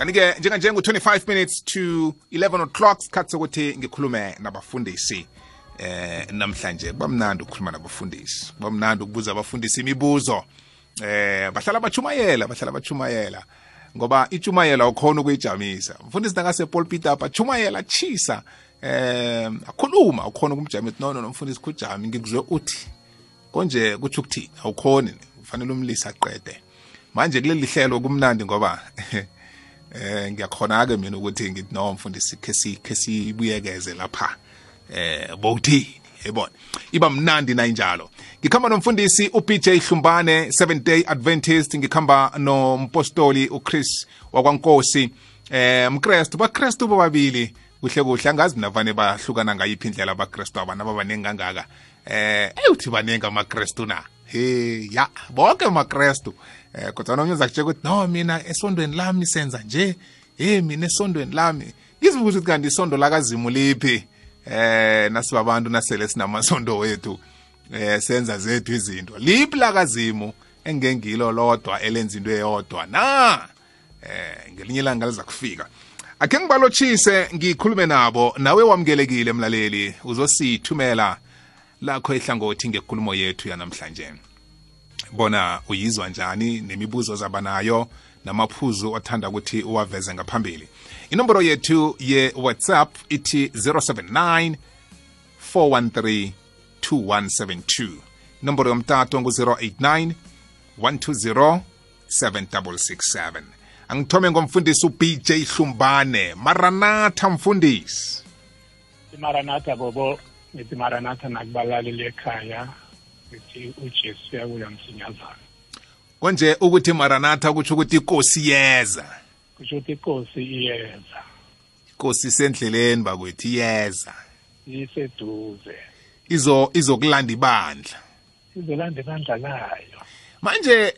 kanti-ke njenganje ngu-25 minutes to 11 o'clock sikhathi sokuthi ngikhulume nabafundisi eh namhlanje. Kuba mnandi ukukhuluma nabafundisi. Kuba mnandi ukubuza abafundisi imibuzo. Eh bahlala bachumayela bahlala bachumayela. Ngoba ichumayela ukhona ukuyijamisa. Mfundisi nakasepulpit apha chumayela chisa eh akhuluma ukhona ukumjamisa. No no mfundisi kujami ngikuzwe uthi konje kuthi ukuthini awukhoni. Kufanele umlisa aqede. Manje kuleli hlelo kumnandi ngoba eh ngiyakhona-ke mina ukuthi ngithi no mfundisi khe sibuyekeze lapha eh bowuthini? Yebona iba mnandi nayinjalo. Ngikhamba nomfundisi uBJ Hlumbane 7 day adventist. Ngikhamba nompostoli uChris wakwankosi. Eh mkrestu bakrestu bobabili. Kuhle kuhle. Angazi navane bahlukana ngayiphi indlela abakrestu abana babaningi kangaka. Eh eyuthi baningi amakrestu na? He ya bonke amakrestu. Eh kodwa nomnye uzakutshela ukuthi no mina esondweni lami senza nje. Hey mina esondweni lami. Ngizibuza ukuthi kanti isondo lakazimu liphi? Eh nasibabantu nasele sinamasondo wethu. Eh senza zethu izinto. Liphi lakazimu engengilo lodwa elenza into eyodwa? Na? Eh ngelinye ilanga liza kufika. Akhe ngibalotshise ngikhulume nabo. Nawe wamukelekile mlaleli. Uzosithumela lakho ihlangothi ngekhulumo yethu yanamhlanje. Bona uyizwa njani nemibuzo zabanayo namaphuzu othanda ukuthi uwaveze ngaphambili. Inomboro yethu ye-whatsapp ithi 079 413 2172 inomboro yomtato ngu-089 120 7667 angithome ngomfundisi ubj hlumbane. Maranatha mfundisi. Imaranatha bobo. Ngithi maranatha nakubalaleli ekhaya. Ngithi ujesu uyabuya msinyazana konje ukuthi maranatha kutsho ukuthi inkosi yeza. Kusho ukuthi inkosi iyeza. Inkosi isendleleni bakwethu iyeza. Iseduze. Izo izokulanda ibandla. Izolanda ibandla layo. Manje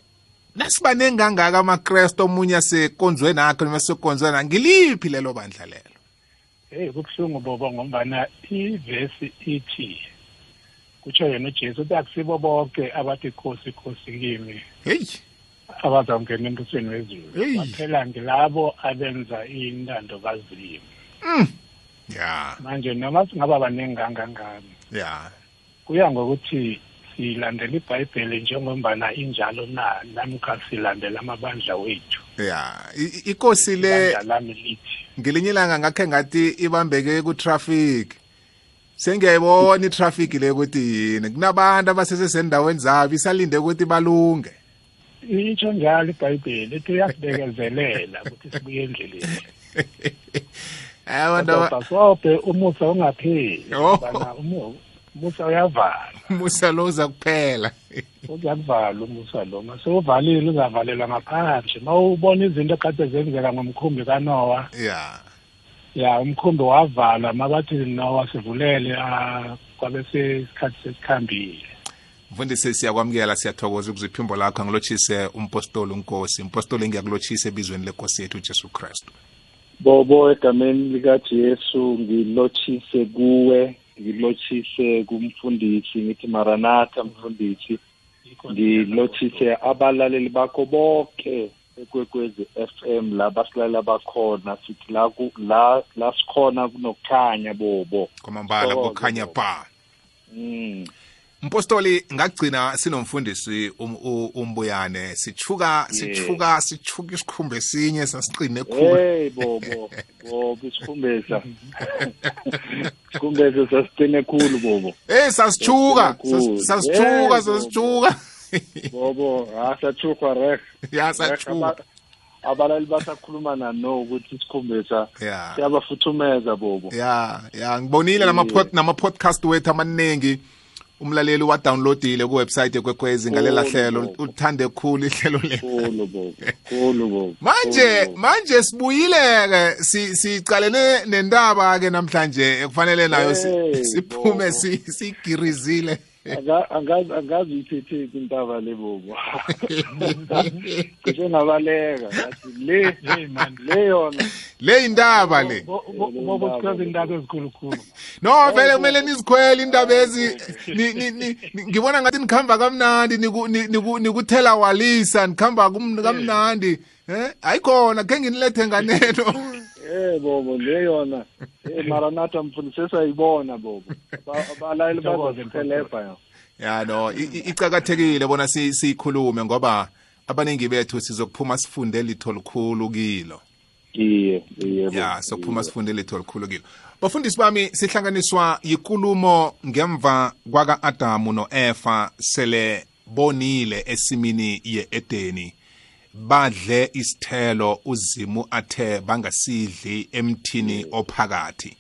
nasibaningi kangaka amakrestu omunye asekonzwe nakho noma sekonzwe na ngiliphi lelo bandla lelo? Heyi kubuhlungu bobo ngombana ivesi ithi kutsho yena ujesu uthi akusibo bonke abathi inkosi inkosi kimi. Heyi abazawungena embusweni wezulu. Hey. baphela ngilabo abenza intando kazimu ya. Manje noma singaba baningi kangangani. Ya. Kuya ngokuthi silandela ibhayibheli njengombana injalo na namkha silandela amabandla wethu. Ya. I- i- inkosi le ngelinye ilanga ngakhe ngathi ibambeke ku-traffic. Sengiyayibona i-traffic le ukuthi yini? Kunabantu abasesesendaweni zabo isalinde ukuthi balunge. Itsho njalo ibhayibheli ethi uyasibekezelela ukuthi sibuye endleleni. Abantu aba- kodwa sobhe umusa ungapheli Oh. ngombana umu- umusa uyavala musa lo uza kuphela uzakuvala umusa lo. Masewuvalile uzavalelwa ngaphandle. Ma ubona izinto ekade zenzeka ngomkhumbi kanowa ya. Ya umkhumbi wavalwa mabathi nowa sivulele ah, kwabe sesikhathi sesikhambile. Mfundisi siyakwamukela siyathokoza ukuze iphimbo lakho. Angilotshise umpostoli unkosi. Umpostoli ngiyakulotshisa ebizweni lenkosi yethu ujesu kristu. Bobo egameni likajesu ngilotshise kuwe ngilotshise kumfundisi. Ngithi maranatha mfundisi. Ngilotshise abalaleli bakho bonke ekwekwezi FM la basilalela bakhona sithi la ku- la la sikhona kunokukhanya bobo. Kwamambala kukhanya pa. Mm. mpostoli ngagcina sinomfundisi um- umbuyane. Sithuka sithuka sithuka isikhumbe sinye sasiqine khulu. Hey bobo. Bobo isikhumbeza isikhumbeza sasicine khulu bobo. Hey sasithuka sasithuka sasithuka. Bobo asathukwa reh ya sathuka abalali basakhuluma nano ukuthi isikhumbeza ya. Siyabafuthumeza bobo. Ya ya ngibonile nama-pod- nama-podcast wethu amaningi umlaleli wadownloadile kuwebsite ekwekwezi ngalela Khulu, hlelo bobo. uthande khulu ihlelo le. Khulu bobo. Khulu bobo. Manje Khulu, bobo. manje sibuyile-ke si- sicalene nendaba-ke namhlanje ekufanele nayo si- Hey, siphume bobo. si- siyigirizile Anga- angazi uyithethephi intaba le bobo. Kusho ngabaleka le le yona. Le indaba le. Bobo sikhweza indaba ezikhulukhulu no vele kumele nizikhwele indaba ezi. Ngibona ngathi nikhamba kamnandi niku- ni- niku- nikuthela walisa nikhamba kamnandi. Eh ayikhona khe nginilethe nganeno. Eh bobo le yona. Eh maranatha mfundisi sayibona bobo Ba- abalaleli Thokoze, bazosihelebha yo. Ya no icakathekile bona si- siyikhulume ngoba abaningi bethu sizokuphuma sifunde litho likhulu kilo. Iye iye ya sokuphuma sifunde litho likhulu kilo. Bafundisi bami sihlanganiswa yikulumo ngemva kwaka-adamu no-efa sele bonile esimini ye-edeni. Badle isithelo uzimu athe bangasidli emthini ophakathi.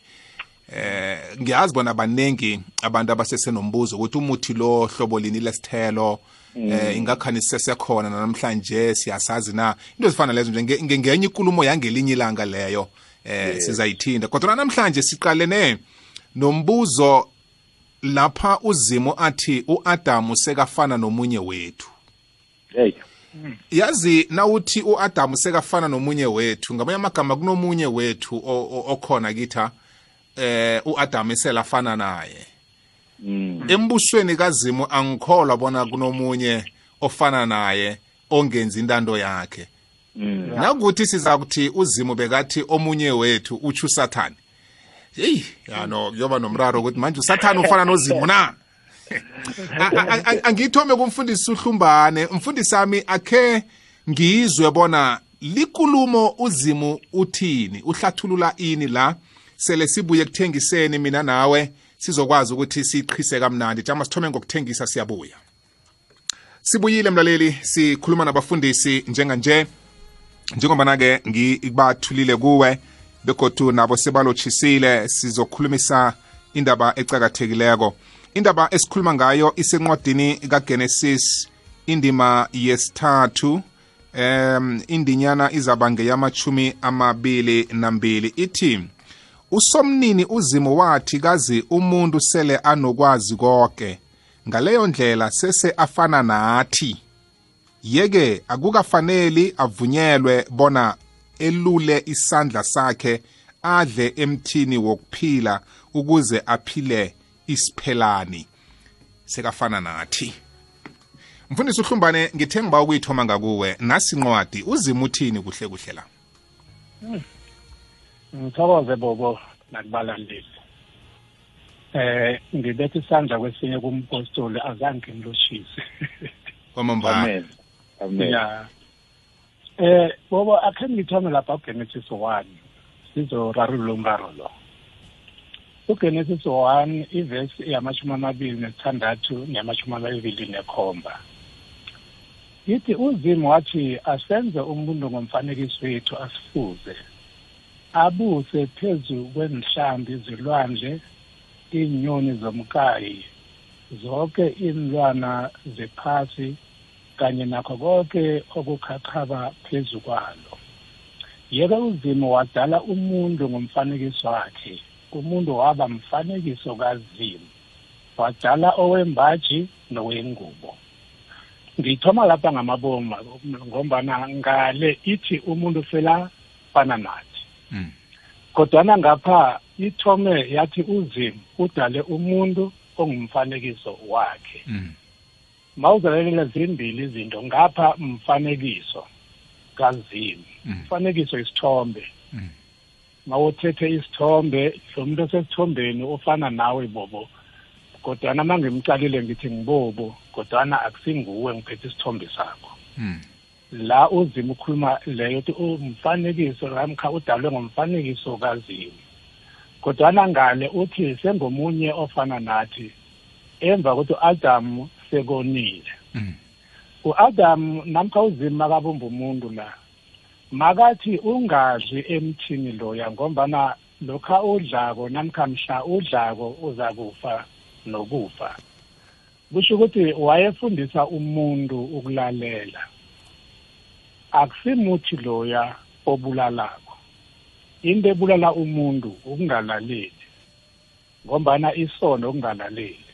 Eh ngiyazi bona baningi abantu abasesenombuzo ukuthi umuthi lo hlobo lini lesithelo eh ingakhani sisesekhona namhlanje siyasazi na? Into ezifana lezo nje nge- nge- ngenye ikulumo yangelinye ilanga leyo eh sizayithinda kodwa namhlanje siqalene nombuzo lapha uzimu athi uAdamu sekafana nomunye wethu. Hey. Yazi nawuthi uAdamu sekafana nomunye wethu ngamanye amagama kunomunye wethu okhona kitha eh uAdam eselafana naye. Mm. Embusweni kazimu angikholwa bona kunomunye ofana naye ongenzi intando yakhe. Mm. Nakuthi sizakuthi uzimu bekathi omunye wethu utsho usathane. Heyi yano kuyoba nomraro ukuthi manje usathane ufana nozimu na? A- a- a- angiyithome kumfundisi uhlumbane umfundisi ami akhe ngizwe bona likulumo uzimu uthini? Uhlathulula ini la? Sele sibuye kuthengiseni mina nawe. Sizokwazi ukuthi siyiqhise kamnandi. Jama sithome ngokuthengisa siyabuya. Sibuyile mlaleli. Sikhuluma nabafundisi njenganje. Njengobana-ke ngibathulile kuwe begodu nabo sebalotshisile sizokhulumisa indaba ecakathekileko indaba esikhuluma ngayo isencwadini kagenesis indima yesithathu um indinyana izaba ngeyamachumi amabili nambili. Ithi usomnini uzimu wathi kazi umuntu sele anokwazi konke. Ngaleyo ndlela sese afana nathi. Yeke akukafaneli avunyelwe bona elule isandla sakhe adle emthini wokuphila ukuze aphile isiphelani sekafana nathi. Mfundisi uhlumbane ngithe ngiba ukuyithoma ngakuwe. Nasi incwadi uzima uthini kuhle kuhle la? Ngithokoze bobo nakubalaleli. Eh ngibethe isandla kwesinye kumpostoli azange ngiloshise kwamambala. Ya. Eh bobo akhe ngithome lapha ugenesis 1 sizorarulula umraro lo. Ugenesis 1 ivesi yamashumi amabili nesithandathu neyamashumi amabili nekhomba yithi uzimu wathi asenze umuntu ngomfanekiso wethu asifuze. Abuse phezu kwenhlambi zilwandle inyoni zomkayi zonke inlwana zephasi kanye nakho konke okukhaqhaba phezu kwalo. Yeke uzimu wadala umuntu ngomfanekiso wakhe. Umuntu waba mfanekiso kazimu wadala owembaji nowengubo ngithoma lapha ngamaboma ngombana ngale ithi umuntu fela fana nathi Mm. kodwana ngapha ithome yathi uzimu udale umuntu ongumfanekiso wakhe Mm. mawuzalelela zimbili izinto ngapha mfanekiso kazimu Mm. mfanekiso isithombe Mm. Mawuthethe isithombe lo muntu osesithombeni ofana nawe bobo. Kodwana uma ngimcalile ngithi ngibobo kodwana akusinguwe ngiphethe isithombe sakho. Mm. la uzima ukhuluma leyo ukuthi umfanekiso namkha udalwe ngomfanekiso kazimu kodwana ngale uthi sengomunye ofana nathi. Emva kokuthi u-adamu sekonile. Mm. u-adamu namkha uzima makabumba umuntu la makathi ungadli emthini loya ngombana lokha udlako namkha mhla udlako uza kufa nokufa. Kusho ukuthi wayefundisa umuntu ukulalela. Akusimuthi loya obulalako. Into ebulala umuntu ukungalaleli ngombana isono ukungalaleli.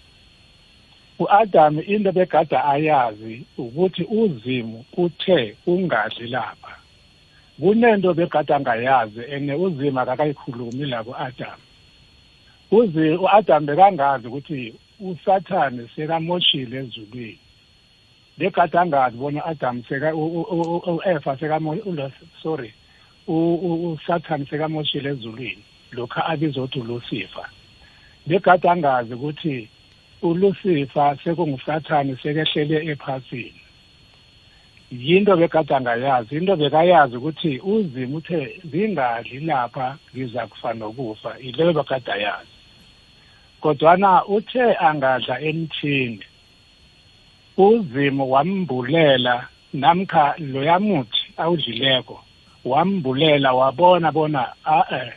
U-adam into begada ayazi ukuthi uzimu uthe ungadli lapha. Kunento begada angayazi ene uzima akakayikhulumi la ku-adam u-adam bekangazi ukuthi usathane sekamoshile ezulwini. Begada angazi bona u-adam u-efa sorry usathane sekamoshile ezulwini lokhu abizwa ukuthi ulusifa begada angazi ukuthi ulusifa sekungusathane sekehlele ephasini. Yinto bekade angayazi. Into bekayazi ukuthi uzima uthe zingadli lapha ngiza kufa nokufa. Ileyo bekade ayazi. Kodwana uthe angadla emthini uzimo wambulela namkha loya muthi awudlileko wambulela wabona bona a-e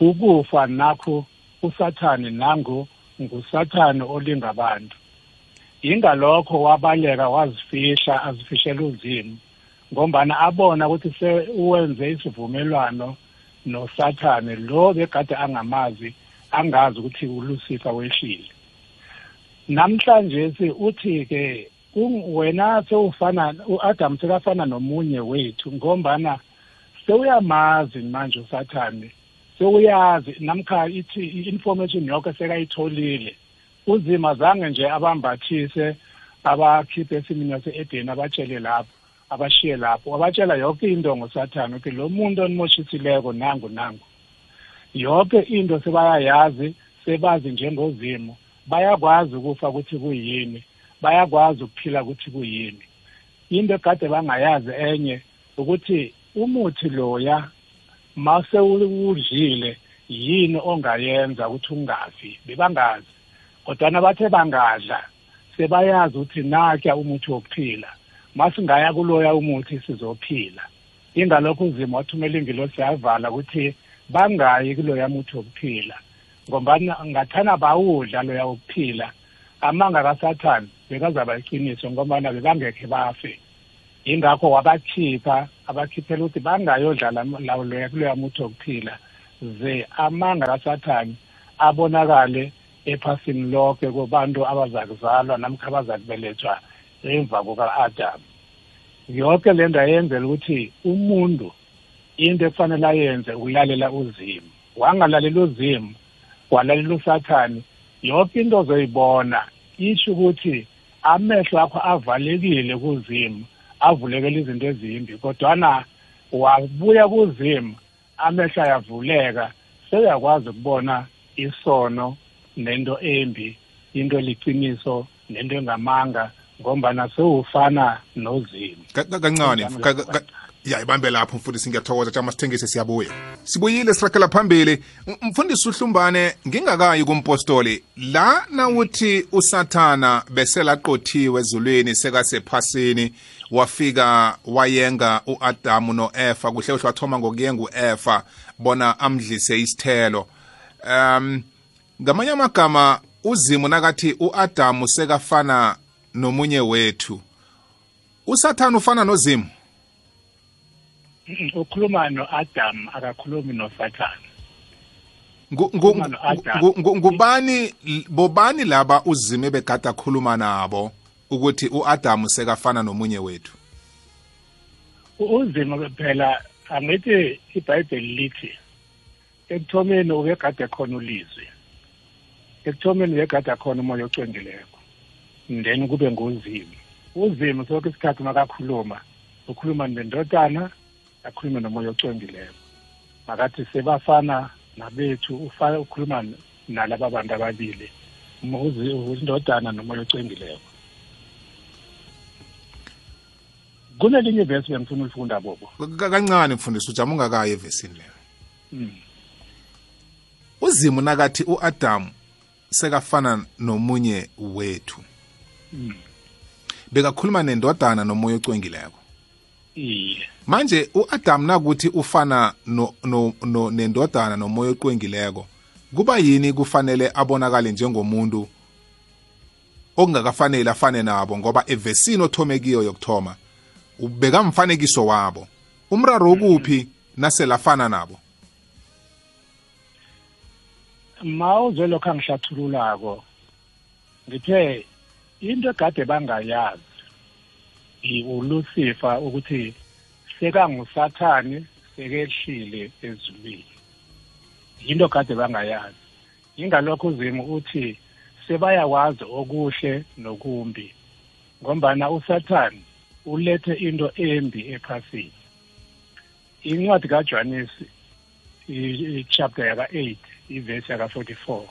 ukufa nakho usathane nangu ngusathane olinga abantu ingalokho wabaleka wazifihla azifishela uzimo ngombana abona ukuthi sewenze isivumelwano nosathane lo begade angamazi angazi ukuthi ulusifa wehlile namhlanje uthi ke wena sewufana u-adam sekafana nomunye wethu ngombana sewuyamazi manje usathane sewuyazi namkha ithi i-information yonke sekayitholile. Uzima zange nje abambathise abakhiphe esimini yase-edeni abatshele lapho abashiye lapho. Wabatshela yonke into ngosathane ukuthi lo muntu onimoshisileko nangu nangu. Yonke into sebayayazi sebazi njengozimo. Bayakwazi ukufa ukuthi kuyini bayakwazi ukuphila ukuthi kuyini. Into ekade bangayazi enye ukuthi umuthi loya mase udlile yini ongayenza ukuthi ungafi? Bebangazi. Kodwana bathe bangadla sebayazi ukuthi nakya umuthi wokuphila masingaya kuloya umuthi sizophila. Ingalokho uzima wathumela ingilosi yavala ukuthi bangayi kuloya muthi wokuphila ngombana ngathana bawudla loya wokuphila amanga kasathane bekazaba iqiniso ngobana bebangekhe bafe. Ingakho wabakhipha abakhiphela ukuthi bangayodlala lawo loya kuloya muthi wokuphila ze amanga kasathane abonakale ephasini lonke kubantu abazakuzalwa namkha abazakubelethwa emva kuka-adamu yonke le nto ayenzela ukuthi umuntu into ekufanele ayenze ukulalela uzimu. Wangalalela uzimu walalela usathane yonke into ozoyibona isho ukuthi amehlo akho avalekile kuzimu avulekela izinto ezimbi kodwana wabuya kuzimu amehlo ayavuleka seyakwazi ukubona isono nento embi into liqiniso nento engamanga ngombana sewufana nozimo kancane. Ya ibambe lapho mfundisi ngiyathokoza jama sithengise siyabuya. Sibuyile sirakela phambili. Mfundisi uhlumbane ngingakayi kumpostoli. La nawuthi usathana beselaqothiwe ezulwini sekasephasini wafika wayenga u-adamu no-efa kuhle kuhle wathoma ngokuyenga u-efa bona amdlise isithelo. Um ngamanye amagama uzimo nakathi u-adamu sekafana nomunye wethu. Usathane ufana nozimo ukhuluma no-adam akakhulumi nosathane. Ngubani bobani laba uzime begada akhuluma nabo ukuthi u-adamu sekafana nomunye wethu? Uzima phela angithi ibhayibheli lithi ekuthomeni ubegade khona ulizwi. Ekuthomeni ubegade khona umoya ocwengeleko then kube nguzimo uzimo sonke isikhathi makakhuluma ukhuluma nendodana akhulume nomoya ocwengileyo makathi sebafana nabethu ukhuluma nalaba bantu ababili indodana nomoya ocwengileyo kunelinye ivesi bengifuna ulifunda bobo. Kancane mfundisi ujama ungakayi evesini leyo. Uzimu nakathi u-adamu sekafana nomunye wethu. Bekakhuluma nendodana nomoya ocwengileko. Manje u-adamu nakuthi ufana no, no, nendodana nomoya oqwengileko kuba yini kufanele abonakale njengomuntu okungakafanele afane nabo? Ngoba evesini othome kiyo yokuthoma bekamfanekiso wabo. Umraro ukuphi naselafana nabo? Ma uzwe lokho angihlathululako ngithe into egade bangayazi uLucifer ukuthi sekangusathani sekehlile ezulwini. Into kade bangayazi. Ingalokho uzimu uthi sebayakwazi okuhle nokumbi ngombana usathane ulethe into embi ephasini. Incwadi kaJohanesi i-chapter yaka-8 ivesi yaka-44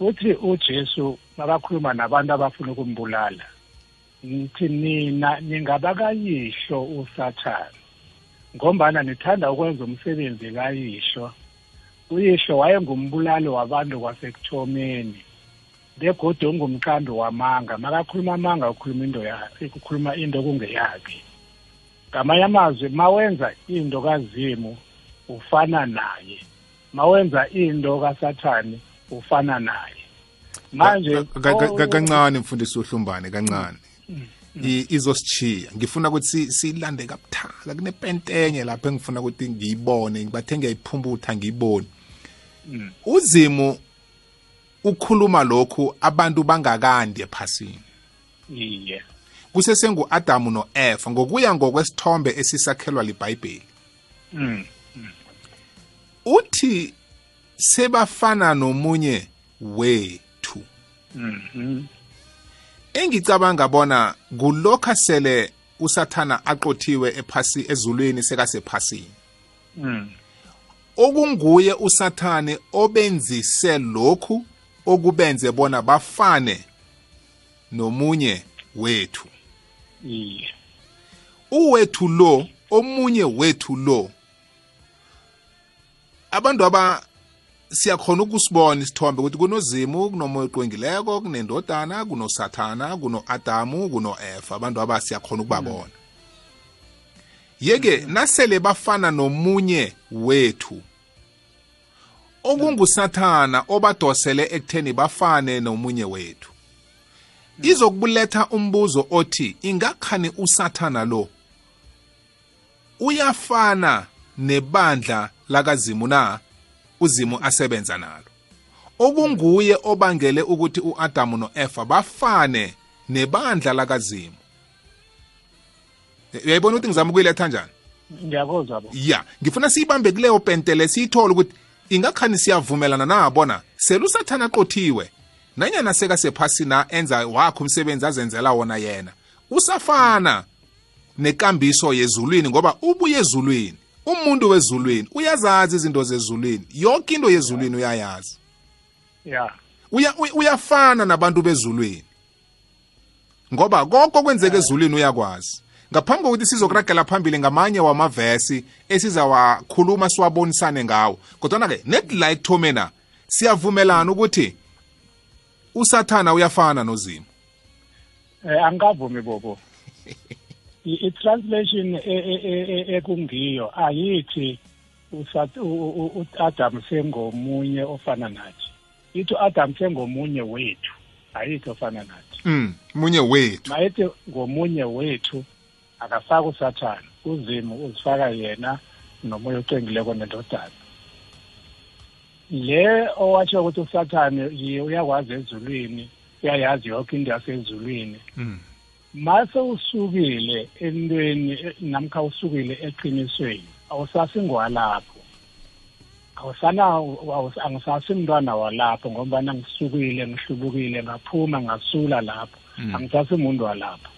uthi uJesu makakhuluma nabantu abafuna ukumbulala nithi nina ningabakayihlo usathane ngombana nithanda ukwenza umsebenzi kayihlo. Uyihlo wayengumbulali wabantu kwasekuthomeni begodwa ungumqambi wamanga. Makakhuluma amanga ukhuluma into yakhe ukukhuluma into kungeyakhe ngamanye amazwi mawenza into kazimu ufana naye. Mawenza into kasathane ufana naye. Manje Ka- ka- ka- o- kancane mfundisi uhlumbane kancane. Izosichiya ngifuna ukuthi si- silande kabuthaka kunepentenye lapho engifuna ukuthi ngiyibone ngibathe ngiyayiphumbutha ngiyibone. Uzimu ukhuluma lokhu abantu bangakandi ephasini. Iye. Kusesengu-adamu no-eva ngokuya ngokwesithombe esisakhelwa libhayibheli. Mm. Uthi sebafana nomunye wethu Mhm. engicabanga bona kulokha sele usathana aqothiwe ephasi ezulwini sekasephasini Mm. okunguye usathane obenzise lokhu okubenze bona bafane nomunye wethu uwethu lo omunye wethu lo abantu aba siyakhona ukusibona isithombe ukuthi kunozimu kunomoya oqwengileko kunendodana kunosathana kuno-adamu kuno-eva abantu aba siyakhona ukubabona. Yeke nasele bafana nomunye wethu okungusathana obadosele ekutheni bafane nomunye wethu izokubuletha umbuzo othi ingakhani usathana lo? Uyafana nebandla lakazimu na? Uzimu asebenza nalo. Okunguye obangele ukuthi uAdamu noEva bafane nebandla lakazimu. Uyayibona ukuthi ngizama ukuyiletha njani ngiyakuzwa bo ya ngifuna siyibambe kuleyo pentele siyithole ukuthi ingakhani siyavumelana nabona selusathana aqothiwe. Nanyana sekasephasi na enza wakho umsebenzi azenzela wona yena. Usafana nekambiso yezulwini ngoba ubuye ezulwini. Umuntu wezulwini uyazazi izinto zezulwini. Yonke into yezulwini uyayazi. Ya uya, uya- uyafana nabantu bezulwini. Ngoba konke kwenzeka ezulwini uyakwazi. Ngaphambi kokuthi sizokuragela phambili ngamanye wamavesi esizawakhuluma siwabonisane ngawo. Kodwana-ke net la ekuthomena siyavumelana ukuthi usathana uyafana nozimu. Eh angikavumi bobo. I- i-translation e- e- e- e- ekungiyo ayithi uSat- u- u- u- Adam sengomunye ofana nathi. Ithi Adam sengomunye wethu ayithi ofana nathi. Mm, munye wethu. Mayithi ngomunye wethu akafaka usathane. Uzimu uzifaka yena nomoya ocengileko nendodana. Le owatsho ukuthi usathane yiye uyakwazi ezulwini uyayazi yonke into yasezulwini. Mm. Mase usukile entweni namkha usukile eqinisweni awusasingwalapho awusana awus- angisasimntwana walapho ngoba ngisukile ngihlubukile ngaphuma ngasula lapho Mm. angisasimuntu walapho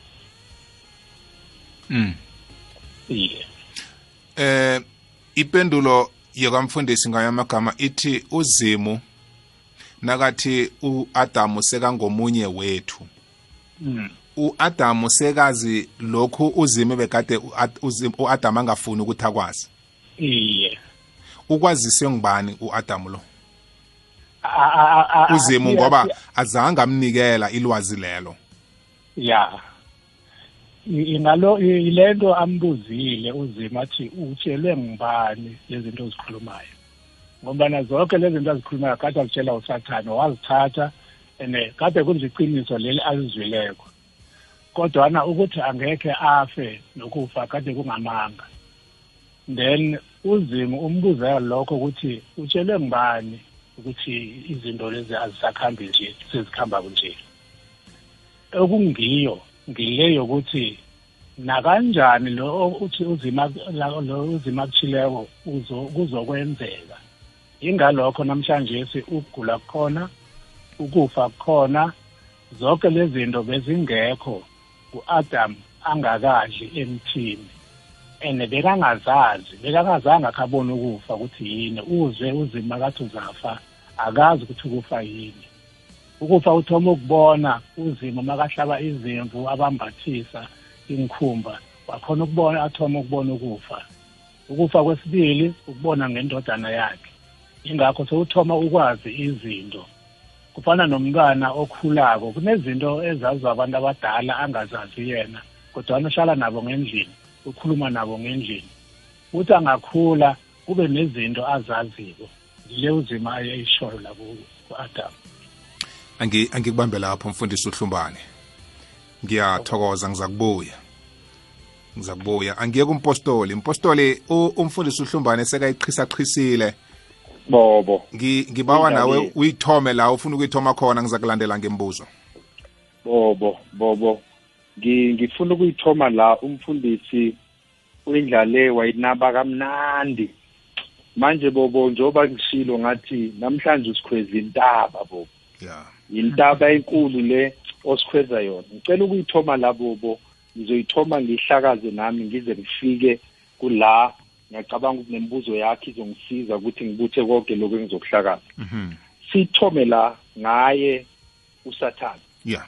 Mm. iye eh ipendulo yokamfundisi ngayo amagama ithi uzimu nakathi uAdamu sekangomunye wethu Mm. uAdamu sekazi lokhu uzimu bekade u- uzimu- uAdamu angafuni ukuthi akwazi? Iye. Ukwaziswe ngubani uAdamu lo? A- a- a- a- uzimu siya- ngoba siya- azange amnikela ilwazi lelo. Ya. I- ingalo i- ilento ambuzile uzima athi utshelwe ngubani lezinto ozikhulumayo. Ngombana zonke lezi zinto azikhulumayo kade azitshela usathane wazithatha and kade kunziqiniso leli alizwileko kodwana ukuthi angekhe afe nokufa kade kungamanga. Then uzimu umbuza lokho ukuthi utshelwe ngubani ukuthi izinto lezi azisakhambi nje sezikhamba kunje? Okungiyo ngile yokuthi nakanjani lo uthi uzima lo uzima kuchileko uzo kuzokwenzeka? Ingalokho namhlanje ukugula kukhona ukufa kukhona zonke lezi zinto bezingekho. uAdam angakadli emthini ene bekangazazi bekangazange akhabona ukufa ukuthi yini. Uze uzima kathi uzafa akazi ukuthi ukufa yini. Ukufa uthoma ukubona uzimo makahlaba izimvu abambathisa inkhumba wakhona ukubona athoma ukubona ukufa. Ukufa kwesibili ukubona ngendodana yakhe. Ingakho sewuthoma ukwazi izinto. Kufana nomntwana okhulako kunezinto ezaziwa abantu abadala angazazi yena kodwana uhlala nabo ngendlini ukhuluma nabo ngendlini. Uthi angakhula kube nezinto azaziko le uzima ayishoro la ku-adamu Angi angikubambe lapho mfundisi uhlumbane. Ngiyathokoza ngizakubuya. Ngizakubuya. Angiye kumpostoli. Impostoli u- umfundisi uhlumbane sekayiqhisa qhisile bobo. Ngi- ngibawa nawe uyithome la ufuna ukuyithoma khona ngizakulandela ngembuzo. Bobo bobo. Ngi- ngifuna ukuyithoma la umfundisi uyindlale wayinaba kamnandi. Manje bobo njoba ngishilo ngathi namhlanje usikhweza intaba bobo. Ya. Yintaba enkulu le osikhweza yona. Ngicela ukuyithoma la bobo. Ngizoyithoma ngihlakaze nami ngize ngifike kula ngiyacabanga ukuthi nembuzo yakhe izongisiza ukuthi ngibuthe konke lokhu engizokuhlakaza. Mhm. Sithome la ngaye usathane. Ya.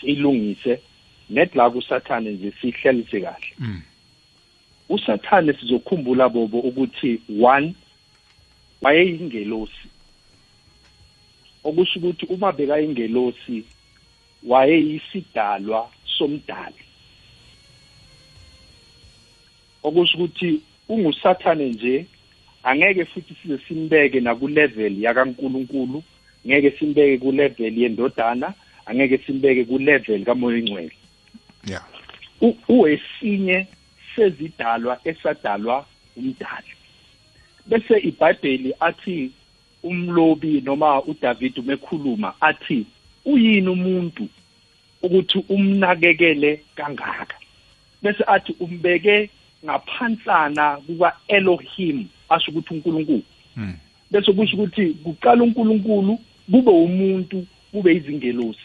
Silungise. Net la kusathane nje sihlalise kahle. Mm. Usathane sizokhumbula bobo ukuthi one wayeyingelosi. Okusho ukuthi uma bekayingelosi wayeyisidalwa somdali. Okusho ukuthi ungusathane nje angeke futhi size simbeke nakulevel yakaNkuluNkulu. Ngeke simbeke kulevel yendodana angeke simbeke kulevel kamoya ingcwele ya. U- uwesinye sezidalwa esadalwa umdali. Bese iBhayibheli athi umlobi noma uDavid umekhuluma athi uyini umuntu ukuthi umnakekele kangaka? Bese athi umbeke ngaphansana kuka Elohim asho ukuthi uNkulunkulu. Mm bese kusho ukuthi kuqala uNkulunkulu kube umuntu kube izingelosi.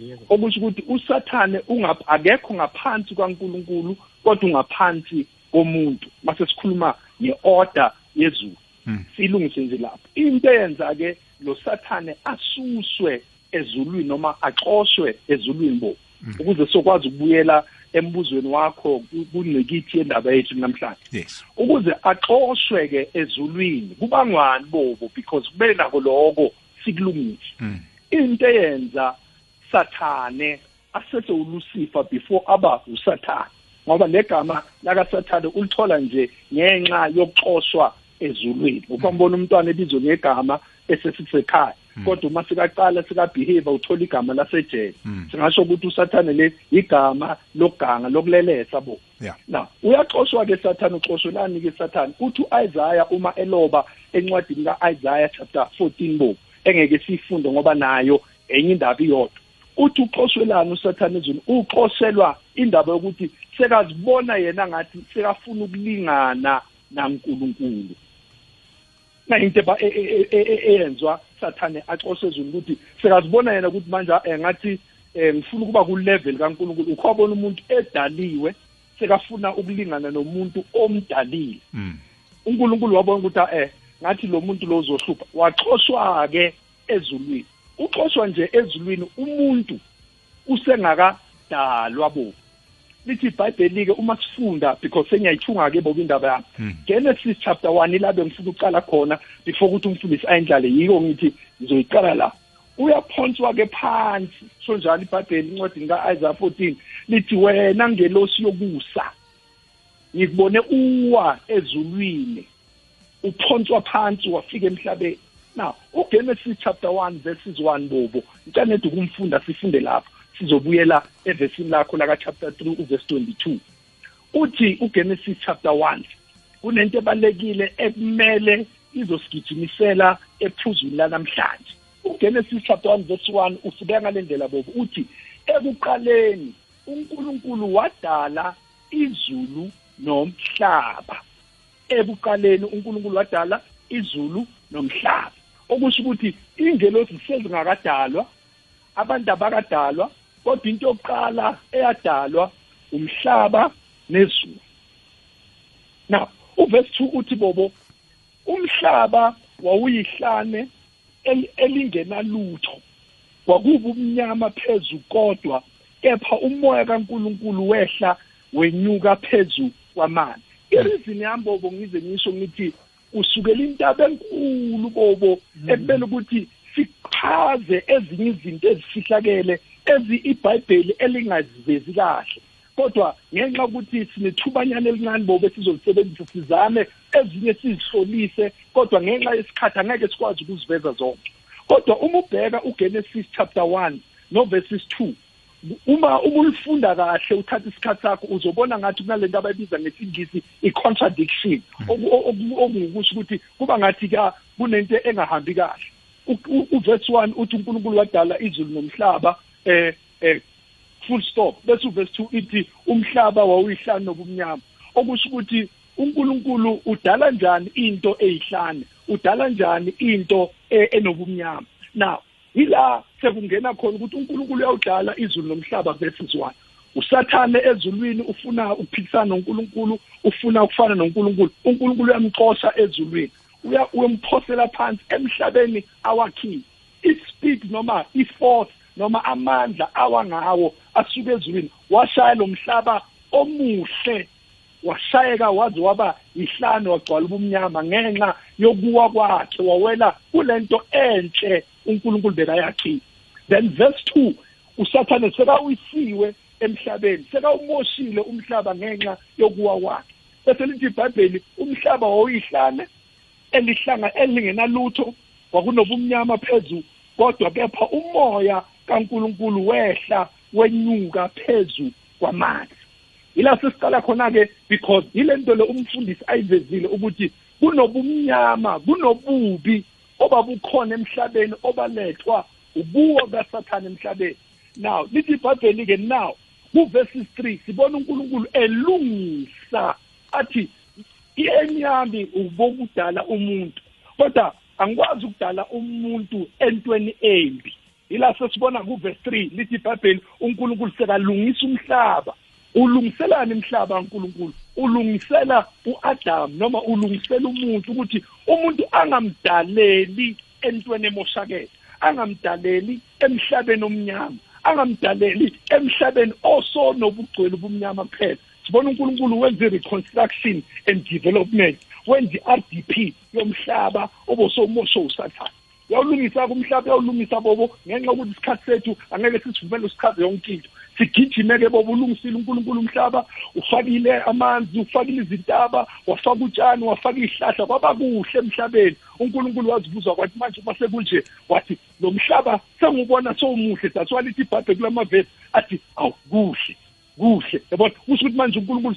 Yebo. Okusho ukuthi usathane akekho ngaphansi kwaNkuluNkulu kodwa ungaphansi komuntu mase sikhuluma ngeorder yezulu. Mm silungise nje lapho. Into eyenza ke lo sathane asuswe ezulwini noma axoshwe ezulwini bo ukuze sokwazi ukubuyela embuzweni wakho ku- kungikithi yendaba yethu namhlanje. Yes. Ukuze axoshwe ke ezulwini kubangwani bobo? Because kube nako lokho sikulungise mm. Into eyenza sathane asese ulucifer before aba usathane ngoba legama lakasathane ulithola nje ngenxa yokuxoshwa ezulwini. Ukwambona umntwana ebizwe ngegama esesisekhaya. Kodwa uma sikaqala sikabehave uthola igama lasejele Mm. singasho ukuthi usathane le igama lokuganga lokulelesa bo. Ya. Na uyaxoshwa ke sathane uxoshelani ke sathane? Uthi uIsaiah uma eloba encwadini kaIsaiah chapter 14 bo engeke sifunde ngoba nayo enye indaba iyodwa. Uthi uxoshelani usathane ezweni uxoshelwa indaba yokuthi sekazibona yena ngathi sekafuna ukulingana naNkulunkulu. Na into eba- e- e- e- eyenzwa sathane axoshe ezweni ukuthi sekazibona yena ukuthi manje eh, ngathi eh, ngifuna ukuba ku level kaNkulunkulu ukhwabona umuntu edaliwe sekafuna ukulingana nomuntu omdalile. Mm. uNkulunkulu wabona ukuthi ah, eh ngathi lo muntu lo uzohlupha. Waxoshwa ke ezulwini. Uxoshwa nje ezulwini umuntu usengakadalwa bo lithi iBhayibheli ke uma sifunda because sengiyayithunga ke bobu indaba yami. Mm. Genesis chapter 1 ilabe ngifuna uqala khona before ukuthi umfundisi ayindlale yiko ngithi ngizoyiqala la. Uyaphonswa ke phansi so njalo iBhayibheli incwadi kaIsaiah 14 lithi wena ngelosi yokusa ngikubone uwa ezulwini uphonswa phansi wafika emhlabeni. Now uGenesis chapter 1 verses 1 bobo inthanethi kumfunda sifunde lapho. Sizobuyela evesini lakho laka chapter 3 uverse 22 uthi uGenesis chapter 1 kunento ebalekile ekumele izosigijimisela ephuzwini lanamhlanje. uGenesis chapter 1 verse 1 ufika ngalendlela bobo uthi ekuqaleni uNkulunkulu wadala izulu nomhlaba. Ekuqaleni uNkulunkulu wadala izulu nomhlaba. Okusho ukuthi ingelosi sezingakadalwa abantu abakadalwa kodwa into yokuqala eyadalwa umhlaba nezulu. Now uverse 2 uthi bobo umhlaba wawuyihlane elingenalutho. Kwakuba umnyama phezu kodwa kepha umoya kaNkuluNkulu wehla wenyuka phezu kwamanzi. Ireason yami bobo ngize ngisho ngithi usukela intaba enkulu bobo ekubele ukuthi sichaze ezinye izinto ezifihlakele ezi iBhayibheli elingazivezi kahle. Kodwa ngenxa ukuthi sinethubanyana elincane bobe sizolisebenzisa sizame ezinye sizihlolise kodwa ngenxa yesikhathi angeke sikwazi ukuziveza zonke. Kodwa uma ubheka uGenesis chapter 1 no verses 2 uma uma ulifunda kahle uthatha isikhathi sakho uzobona ngathi kunalento abayibiza ngesingisi i-contradiction okungukusho ukuthi kuba ngathi ka kunento engahambi kahle. Uverse 1 uthi uNkulunkulu wadala izulu nomhlaba eh eh full stop. Bese uverse 2 ithi umhlaba wawuyihlanu nobumnyama okusho ukuthi uNkulunkulu udala njani into eyihlane udala njani into e, enobumnyama now ila sekungena khona ukuthi uNkulunkulu uyawudala izulu nomhlaba 1 usathane ezulwini ufuna ukuphikisana noNkulunkulu ufuna ukufana noNkulunkulu. uNkulunkulu uyamxosha ezulwini. Uyamphosela phansi emhlabeni awakhile. Ispeed noma iforce noma amandla awangawo asuke ezulwini washaya lo mhlaba omuhle washayeka waze waba ihlanu wagcwala ubumnyama ngenxa yokuwa kwakhe wawela kulento enhle uNkulunkulu bekayakhile then verse 2 usathane sekawisiwe emhlabeni sekawumoshile umhlaba ngenxa yokuwa kwakhe. Bese lithi iBhayibheli umhlaba wawuyihlane elihlanga elingenalutho kwakunobumnyama phezulu kodwa kepha umoya kaNkuluNkulu wehla wenyuka phezulu kwamanzi ila sesiqala khona ke because ilento le umfundisi ayivezile ukuthi kunobumnyama kunobubi obabukhona emhlabeni obalethwa ubuwo kasathane emhlabeni. Now lithi ibhayibheli ke now kuverses 3 sibona uNkulunkulu elungisa athi ienyambi ubokudala umuntu kodwa angikwazi ukudala umuntu entweni embi. Ila sesibona kuverse 3 lithi ibhayibheli uNkulunkulu sekalungisa umhlaba. Ulungiselani imhlaba kaNkulunkulu? Ulungisela uAdam noma ulungisela umuntu ukuthi umuntu angamdaleli entweni emoshakele angamdaleli emhlabeni omnyama angamdaleli emhlabeni osonobugcwele bumnyama kuphela? Sibona uNkulunkulu wenza i-reconstruction and development wenza i-RDP yomhlaba obosomosho usathane. Uyawulungisa kumhlaba uyawulungisa bobo. Ngenxa yokuthi isikhathi sethu angeke sisivumele usichaze yonke into. Sigijime-ke bobo ulungisile unkulunkulu umhlaba ufakile amanzi ufakile izintaba wafaka utshani wafaka iy'hlahla kwaba kuhle emhlabeni. Unkulunkulu wazibuza kwathi manje uma sekunje wathi lo mhlaba sengubona sowumuhle that's why lithi ibhayibheli kulamavesi athi awu kuhle kuhle. Yabona? Kusho ukuthi manje unkulunkulu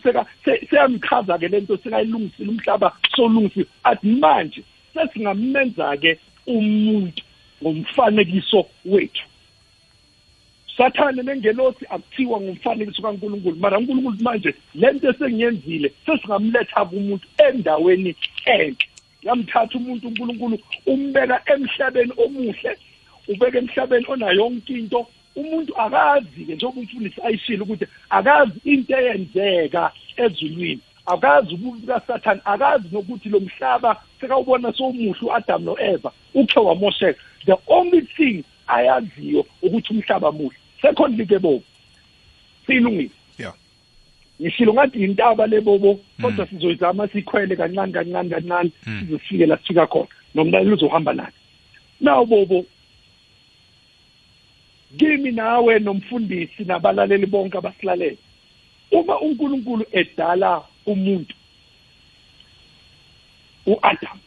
seyamchaza-ke le nto sekayilungisile umhlaba sowulungisile athi manje sesingamenza-ke umuntu ngomfanekiso wethu. Sathane nengelosi akuthiwa ngumfanekiso kaNkuluNkulu mara uNkulunkulu manje lento esengiyenzile sesingamletha kumuntu endaweni enhle. Yamthatha umuntu uNkulunkulu umbeka emhlabeni omuhle ubeka emhlabeni onayo yonke into. Umuntu akazi ke njengoba umfundisi ayishilo ukuthi akazi into eyenzeka ezulwini. Akazi ububi kasathane akazi nokuthi lo mhlaba sekawubona sowumuhle u-adam no-eva ukhe wamosheka. The only thing ayaziyo ukuthi umhlaba muhle. Secondly ke bobo siyilungile ngishilo ngathi intaba le bobo kodwa sizoyizama sikhwele kancane kancane kancane size sifike la sifika khona. Nomlaleli uzohamba naye. Nawo bobo kimi nawe nomfundisi nabalaleli bonke abasilalele. Uma uNkulunkulu edala umuntu. uAdam.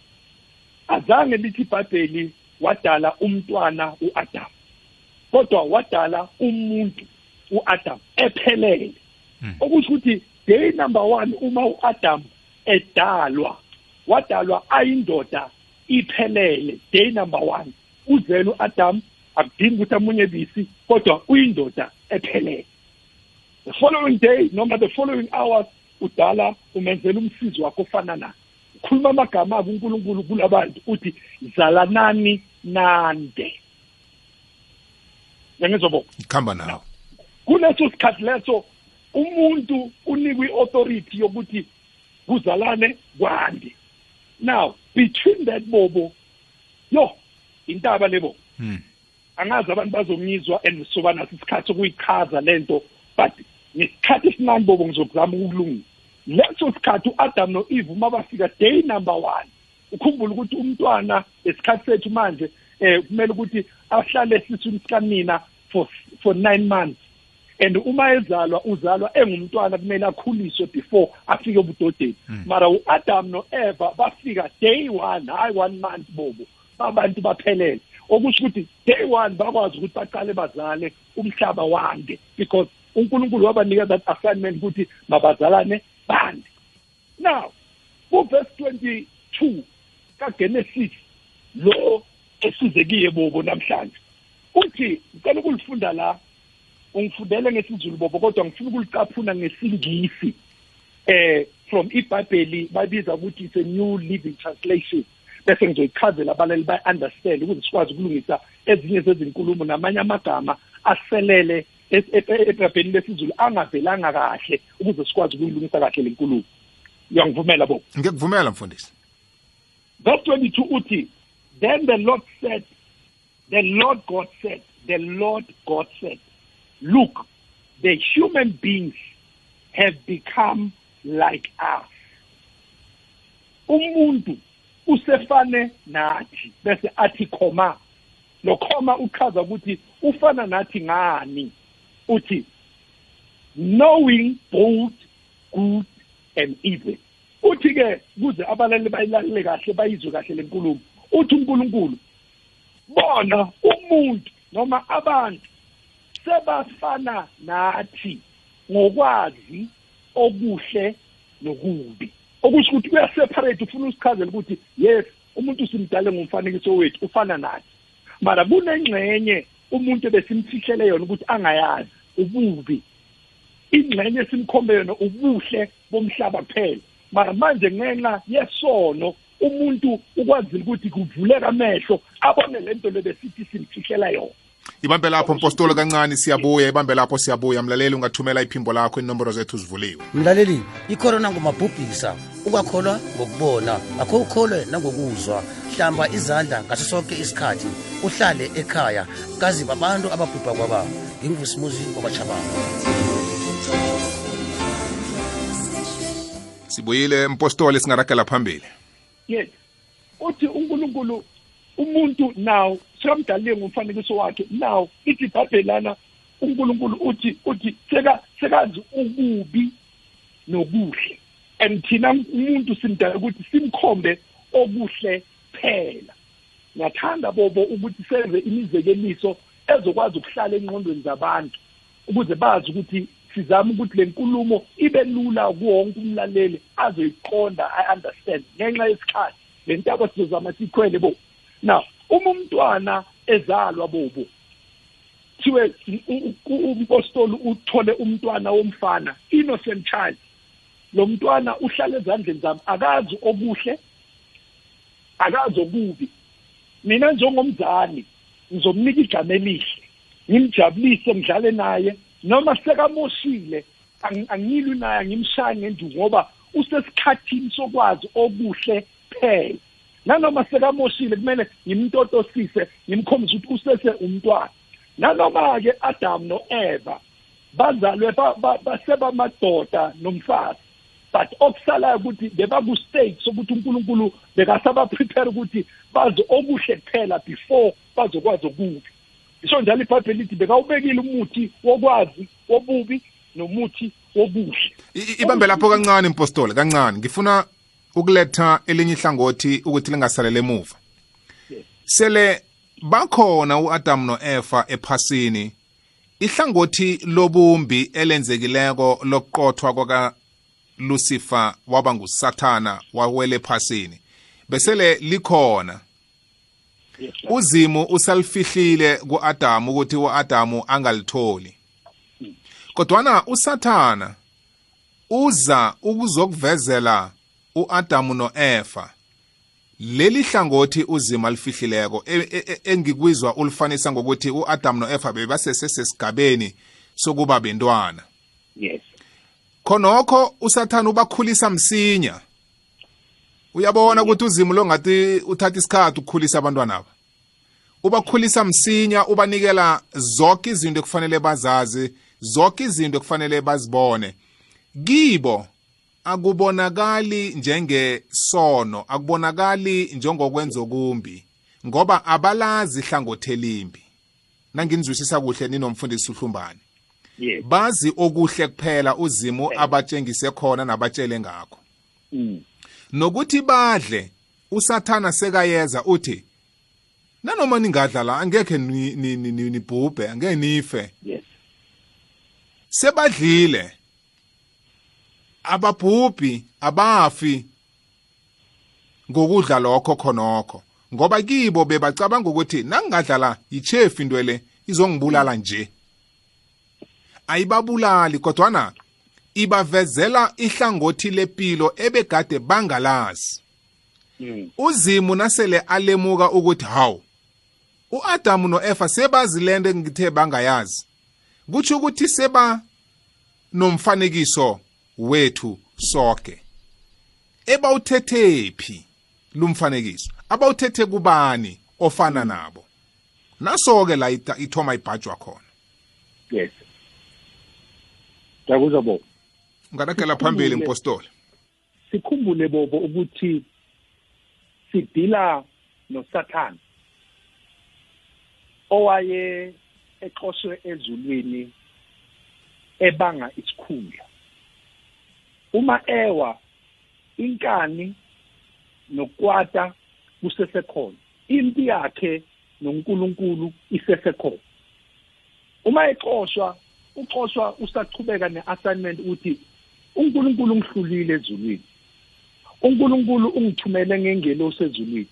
Azange lithi iBhayibheli wadala umntwana uAdam kodwa wadala umuntu uAdam ephelele. Okusho ukuthi day number 1 uma uAdam edalwa wadalwa ayindoda iphelele day number 1 uzela uAdam akudingi ukuthi amunye bisi kodwa uyindoda ephelele. The following day noma the following hours udala umenzela umsizi wakho ofana naye ukhuluma amagama abo unkulunkulu kulabantu uthi zalanani nande. Ngengizobona khamba nawo kuleso sikhathi leso umuntu unikwe i-authority yokuthi kuzalane kwande. Now between that bobo yo intaba lebo Hmm. angazi abantu bazomnyizwa and soba naso isikhathi sokuyichaza lento but ngesikhathi esincane bobo ngizokuzama ukulungisa leso sikhathi u-adam no-eve uma bafika day number one ukhumbule ukuthi umntwana esikhathi sethu manje eh kumele ukuthi ahlale esiswini sikanina for for nine months. And uma ezalwa uzalwa engumntwana kumele akhuliswe before afike ebudodeni. Mara u-adam no-eva bafika day one hayi one month bobo. Babantu baphelele. Okusho ukuthi day one bakwazi ukuthi baqale bazale umhlaba wande because unkulunkulu wabanika that assignment ukuthi mabazalane bande now kuverse 22 kagenesis lo esizekiye bobo namhlanje uthi ngicela ukulifunda la ungifundele ngesizulu bobo kodwa ngifuna ukulicaphuna ngesingisi. Eh from ibhayibheli bayibiza ukuthi it's a new living translation bese ngizoyichazela abalali bayi-understand ukuze sikwazi ukulungisa ezinye zezinkulumo namanye amagama aselele ebhabheni lesizulu angavelanga kahle ukuze sikwazi ukuyilungisa kahle le nkulumo. Uyangivumela bo ngikuvumela mfundisi. Verse 22 uthi then the lord said the lord god said the lord god said look the human beings have become like us. Umuntu usefane nathi bese athi khoma. Lo khoma uchaza ukuthi ufana nathi ngani? Uthi knowing both good and evil. Uthi ke kuze abalali bayilalele kahle bayizwe kahle lenkulumo uthi uNkulunkulu bona umuntu noma abantu sebafana nathi ngokwazi okuhle nokubi. Okusho ukuthi uyaseparate ufuna usichazela ukuthi yes umuntu simdale ngomfanekiso wethu ufana nathi. Mara kunengxenye umuntu ebesimfihlele yona ukuthi angayazi ububi. Ingxenye simkhombe yona ubuhle bomhlaba kuphela. Mara manje ngenxa yesono umuntu ukwazile ukuthi kuvuleka amehlo abone lento lebesithi simfihlela yona. Ibambe lapho mpostolo kancane siyabuya ibambe lapho siyabuya. Mlaleli ungathumela iphimbo lakho inomboro zethu zivuliwe. Mlaleli ikhorona ngumabhubhisa. Ungakholwa ngokubona akho ukholwe nangokuzwa. Hlamba izandla ngaso sonke isikhathi uhlale ekhaya. Kazi babantu ababhubha kwaba. Ngingusimuzi wabatshabana sibuyile mpostoli singaragela phambili. Yes. Uthi uNkulunkulu umuntu now sikamdalile ngomfanekiso wakhe. Now ithi ibhabhelana uNkulunkulu uthi uthi seka sekazi ububi nokuhle and thina umuntu simdala ukuthi simkhombe okuhle phela. Ngiyathanda bobo ukuthi senze imizekeliso ezokwazi ukuhlala engqondweni zabantu ukuze bazi ukuthi sizama ukuthi le nkulumo ibe lula kuwonke umlaleli azoyiqonda i-understand ngenxa yesikhathi. Le ntaba sizozama sikhwele bo. Now uma umntwana ezalwa bobo. Thiwe umpostoli uthole umntwana womfana innocent child. Lo mntwana uhlala ezandleni zami akazi okuhle akazi okubi. Mina njengomzali ngizomnika igama elihle ngimjabulise ngidlale naye. Noma sekamoshile angilwi naye ngimshaya ngenduku ngoba usesikhathini sokwazi okuhle phela. Nanoma sekamoshile kumele ngimtotosise ngimkhombise ukuthi usese umntwana. Nanoma-ke adam no-eva bazalwe basebamadoda nomfazi but okusalayo ukuthi bebaku-state sokuthi unkulunkulu bekasabaprepare ukuthi bazi okuhle kuphela before bazokwazi okubi. Isho njalo ibhayibheli lithi bekawubekile umuthi wokwazi wobubi nomuthi wobuhle. Ibambe lapho kancane impostoli kancane. Ngifuna ukuletha elinye ihlangothi ukuthi lingasalele emuva. Sele bakhona uAdam noEva ephasini ihlangothi lobumbi elenzekileko lokuqothwa kwaka Lucifer waba ngusathana wawele ephasini besele likhona. Uzimu usalifihlile ku-adamu ukuthi u-adamu angalitholi. Kodwana usathana uza ukuzokuvezela u-adamu no-efa leli hlangothi uzima alifihlileko e- e- e- engikwizwa ulifanisa ngokuthi u-adamu no-efa bebasesesigabeni sokuba bentwana. Yes. Khonokho usathana ubakhulisa msinya. Uyabona ukuthi uzimo lo ngathi uthatha isikhathi ukukhulisa abantwana aba? Ubakhulisa msinya ubanikela zonke izinto ekufanele bazazi zonke izinto ekufanele bazibone. Kibo akubonakali njengesono akubonakali njengokwenza okumbi ngoba abalazi ihlangothi elimbi. Nanginizwisisa kuhle ninomfundisi uhlumbane. Yes. Bazi okuhle kuphela uzimu abatshengise khona nabatshele ngakho. Mm. nokuthi badle usathana sekayeza uthi nanoma ningadla la angekhe ni- ni- ni- ni- nibhubhe angeke nife. Yes. Sebadlile. Ababhubhi abafi ngokudla lokho khonokho. Ngoba kibo bebacabanga ukuthi nangingadlala yichefu into le izongibulala nje. Ayibabulali kodwana ibavezela ihlangothi lepilo ebegade bangalazi. Mm. uzimu nasele alemuka ukuthi hawu u-adamu no-efa sebazi lento engithe bangayazi. Kutsho ukuthi seba nomfanekiso wethu soke. Ebawuthethephi lumfanekiso abawuthethe kubani ofana nabo? Naso-ke la ita- ithoma ibhajwa khona. Yes. Ngiyakuzwa bobo. Ungaragela phambili mpostoli sikhumbule bobo ukuthi sidila nosathane owaye exoshwe ezulwini ebanga isikhundla. Uma ewa inkani nokwata kusesekhona. Impi yakhe noNkulunkulu isesekhona. Uma exoshwa uxoshwa usachubeka neassignment ukuthi uNkulunkulu ngihlulile ezulwini. uNkulunkulu ungithumele ngengelosi ezulwini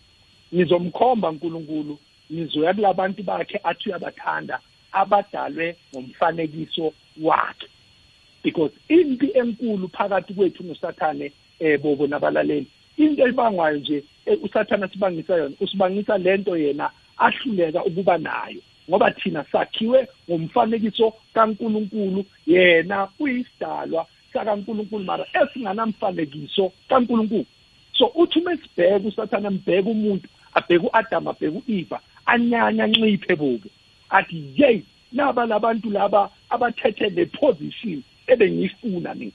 ngizomkhomba uNkulunkulu ngizoya kulabantu bakhe athi uyabathanda abadalwe ngomfanekiso wakhe. Because impi enkulu phakathi kwethu nosathane eh bobo nabalaleli. Into ebangwayo nje eh, usathana sibangisa yona usibangisa lento yena ahluleka ukuba nayo ngoba thina sakhiwe ngomfanekiso kaNkuluNkulu yena uyisidalwa sakaNkuluNkulu mara esinganamfanekiso kaNkuluNkulu. So uthi uma sibheka usathana mbheka umuntu abheka uAdam abheka uEva anyanya nciphe bobo. Athi yey naba labantu laba abathethe le position. Ebengiyifuna mina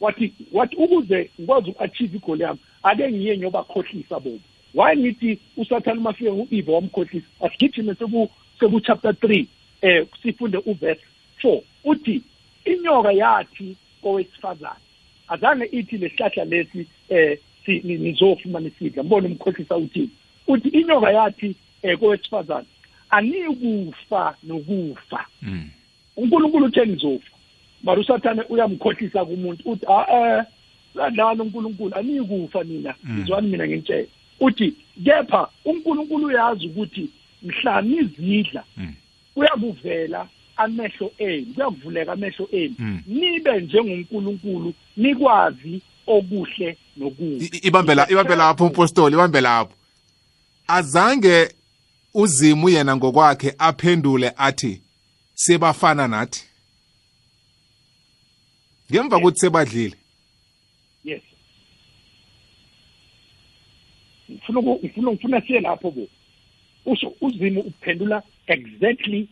wathi wathi ukuze ngikwazi uku-achieve igoli yami ake ngiye ngiyobakhohlisa bobo why ngithi usathane uma fike u-eva wamkhohlisa? Asigijime seku seku-chapter 3 eh sifunde uverse 4 uthi inyoka yathi kowesifazane azange ithi lesihlahla lesi eh si- ni- nizofumana isidla mbona umkhohlisa uthini. Uthi inyoka yathi eh kowesifazane anikufa nokufa. uNkulunkulu utheni nizofa. Mara usathane uyamkhohlisa kumuntu uthi a eh ladlala uNkulunkulu anikufa nina. Izwani mina ngintshela uthi kepha uNkulunkulu uyazi ukuthi mhla nizidla kuyakuvela amehlo enu kuyavuleka amehlo enu. Mm. nibe njengoNkulunkulu nikwazi okuhle nokubi. I- i- ibambe la ibambe lapho umpostoli ibambe lapho. Azange uzimu yena ngokwakhe aphendule athi sebafana nathi. Ngemva kokuthi sebadlile? Yes. Ngifuna ngifuna ngifuna siye lapho bo. Usho uzimo uphendula exactly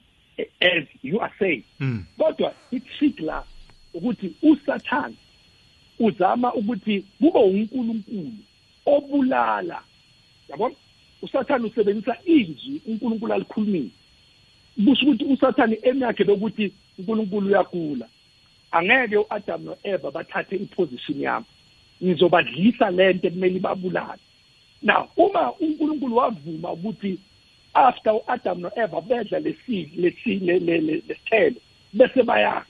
as you are saying. Mm. kodwa itrick la ukuthi usathane uzama ukuthi kube uNkulunkulu obulala. Yabona usathane usebenzisa izwi uNkulunkulu alikhulumile. Kusho ukuthi usathane emyakhe lokuthi uNkulunkulu uyakula angeke uAdam noEva bathathe iposition yami ngizobadlisa lento ekumele ibabulale. Now uma uNkulunkulu wavuma ukuthi after uAdam noEva bedla lesi lesi le- le- le- lesithelo bese bayafa.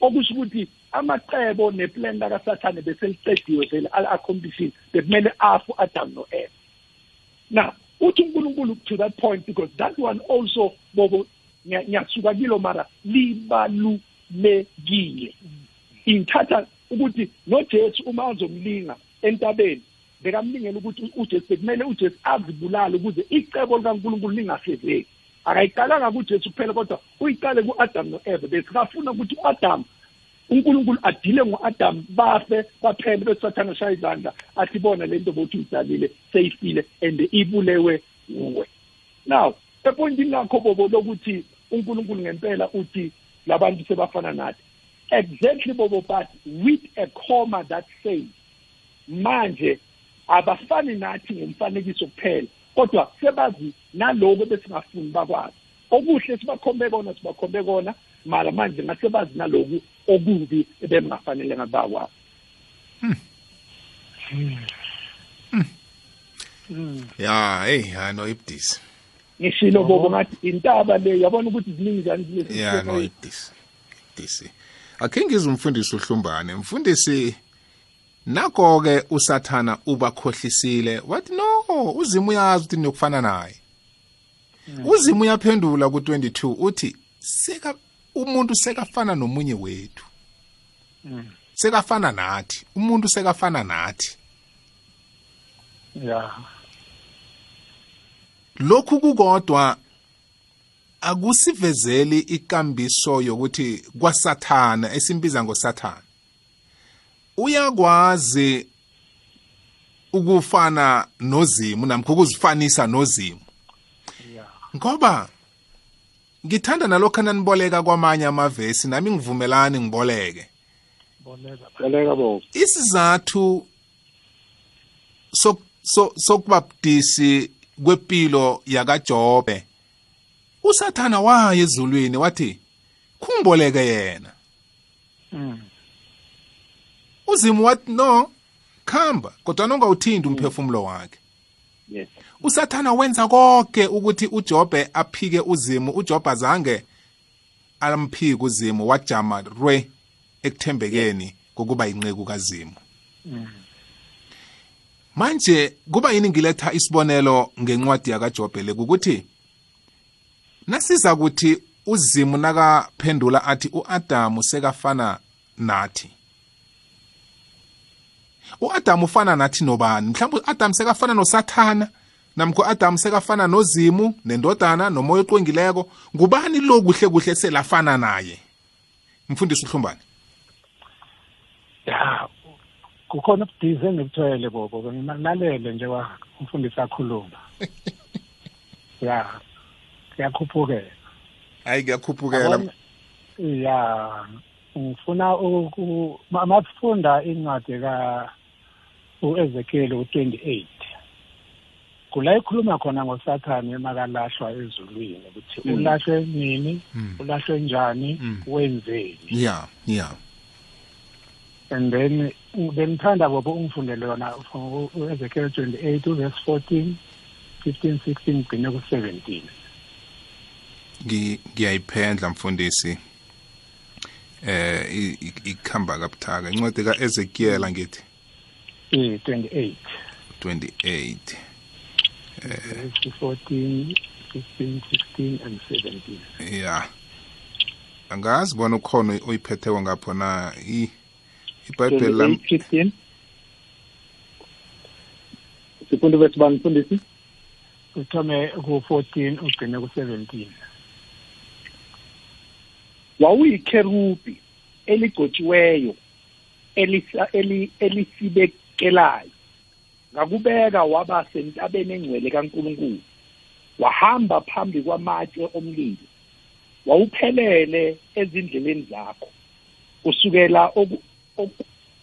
Okusho ukuthi amacebo neplan la kaSathane bese liqediwe vele accomplishing bekumele afu Adam noEva. Now uthi unkulunkulu to that point because that one also bobo ngiya- ngiyasuka kilo mara libalulekile ingithatha ukuthi nojesu uma azomlinga entabeni bekamlingela ukuthi ujesu bekumele ujesu azibulale ukuze icebo likankulunkulu lingafezeki akayiqalanga kujesu kuphela kodwa uyiqale ku-adamu no-eva besikafuna ukuthi u-adamu unkulunkulu adile ngo-adamu bafe baphele bese sathana shaya izandla athi bona le nto bothi uyidalile seyifile and ibulewe nguwe now epointini lakho bobo lokuthi unkulunkulu ngempela uthi labantu sebafana nathi. Exactly bobo but with a comma that says manje abafani nathi ngomfanekiso kuphela kodwa sebazi naloko besingafuni bakwazi. Okuhle sibakhombe kona sibakhombe kona mara manje ngase bazi naloku okubi ebengafanele ngabakwazi ya hey ya no ibdisi. Ngishilo bobo ngathi intaba le yabona ukuthi ziningi njani zile ya no ibdisi ibdisi akhe ngizwe umfundisi uhlumbane. Mfundisi nako ke usathana ubakhohlisile wathi no uzima uyazi ukuthi niyokufana naye. Uzima uyaphendula ku-22 uthi seka umuntu sekafana nomunye wethu. Sekafana nathi umuntu sekafana nathi. Ya lokhu kukodwa akusivezeli ikambiso yokuthi kwasathana esimbiza ngosathana uyakwazi ukufana nozimu namkho ukuzifanisa nozimu. Ya. Ngoba ngithanda nalokhu naniboleka kwamanye amavesi nami ngivumelani ngiboleke. Boleka. Bobo isizathu sok- so- sokuba budisi kwempilo yakaJobe. Usathana waya ezulwini wathi kungiboleke yena. Mm uzimu wathi no khamba kodwa nongawuthindi umphefumulo wakhe. Yes. Usathana wenza konke ukuthi uJobe aphike uzimu uJobe azange alamphiki uzimu wajama rwe ekuthembekeni kokuba inqeku kazimu. Manje kuba yini ngiletha isibonelo ngencwadi yakaJobe le? Ukuthi nasiza ukuthi uzimu nakaphendula athi uAdamu sekafana nathi. uAdamu ufana nathi nobani? Mhlawumbe uAdamu sekafana nosathana namkho Adam sekafana nozimu nendodana nomoya oqwengileko. Ngubani lo kuhle kuhle selafana naye? Mfundisi uhlumbane. Ya kukhona ubudisi engibuthoyele bobo bengilalele nje umfundisi akhuluma ya kuyakhuphukela hayi kuyakhuphukela Yabona- ya ngifuna masifunda incwadi ka uEzekiel u28 kula ikhuluma khona ngosathane emakalahlwa ezulwini ukuthi Mm. ulahlwe nini Mm. ulahlwe njani Mm. wenzeni ya ya and then bengithanda bobo ungifundele yona from uEzekiel 28 uverse 14 15 16 gcine ku-17 Ngi- ngiyayiphendla mfundisi. Eh ikhamba kabuthaka. Incwadi kaEzekiel ngithi i-28 28 verse 14 15 16 and 17 ya angazi bona ukhona oyiphetheko ngapho na? I ibhayibheli lam 15 sifundo verse 1 mfundisi uthome ku-14 ugcine ku-17 wawuyikherubi eligcotshiweyo elisibekelayo. Ngakubeka waba sentabeni engcwele kaNkuluNkulu. Wahamba phambi kwamatshe omlilo. Wawuphelele ezindleleni zakho kusukela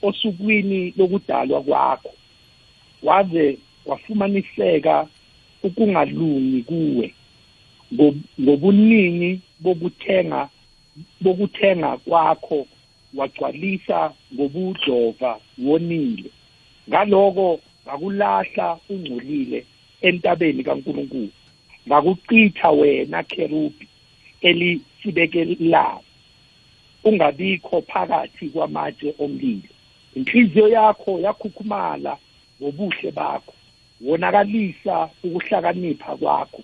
osukwini lokudalwa kwakho waze wafumaniseka ukungalungi kuwe ngob- ngobuningi bokuthenga bokuthenga kwakho wagcwalisa ngobudlova wonile. Ngaloko ngakulahla ungcolile entabeni kaNkuluNkulu ngakucitha wena kerubi elisibekelayo. Ungabikho phakathi kwamatshe omlilo. Inhliziyo yakho yakhukhumala ngobuhle bakho wonakalisa ukuhlakanipha kwakho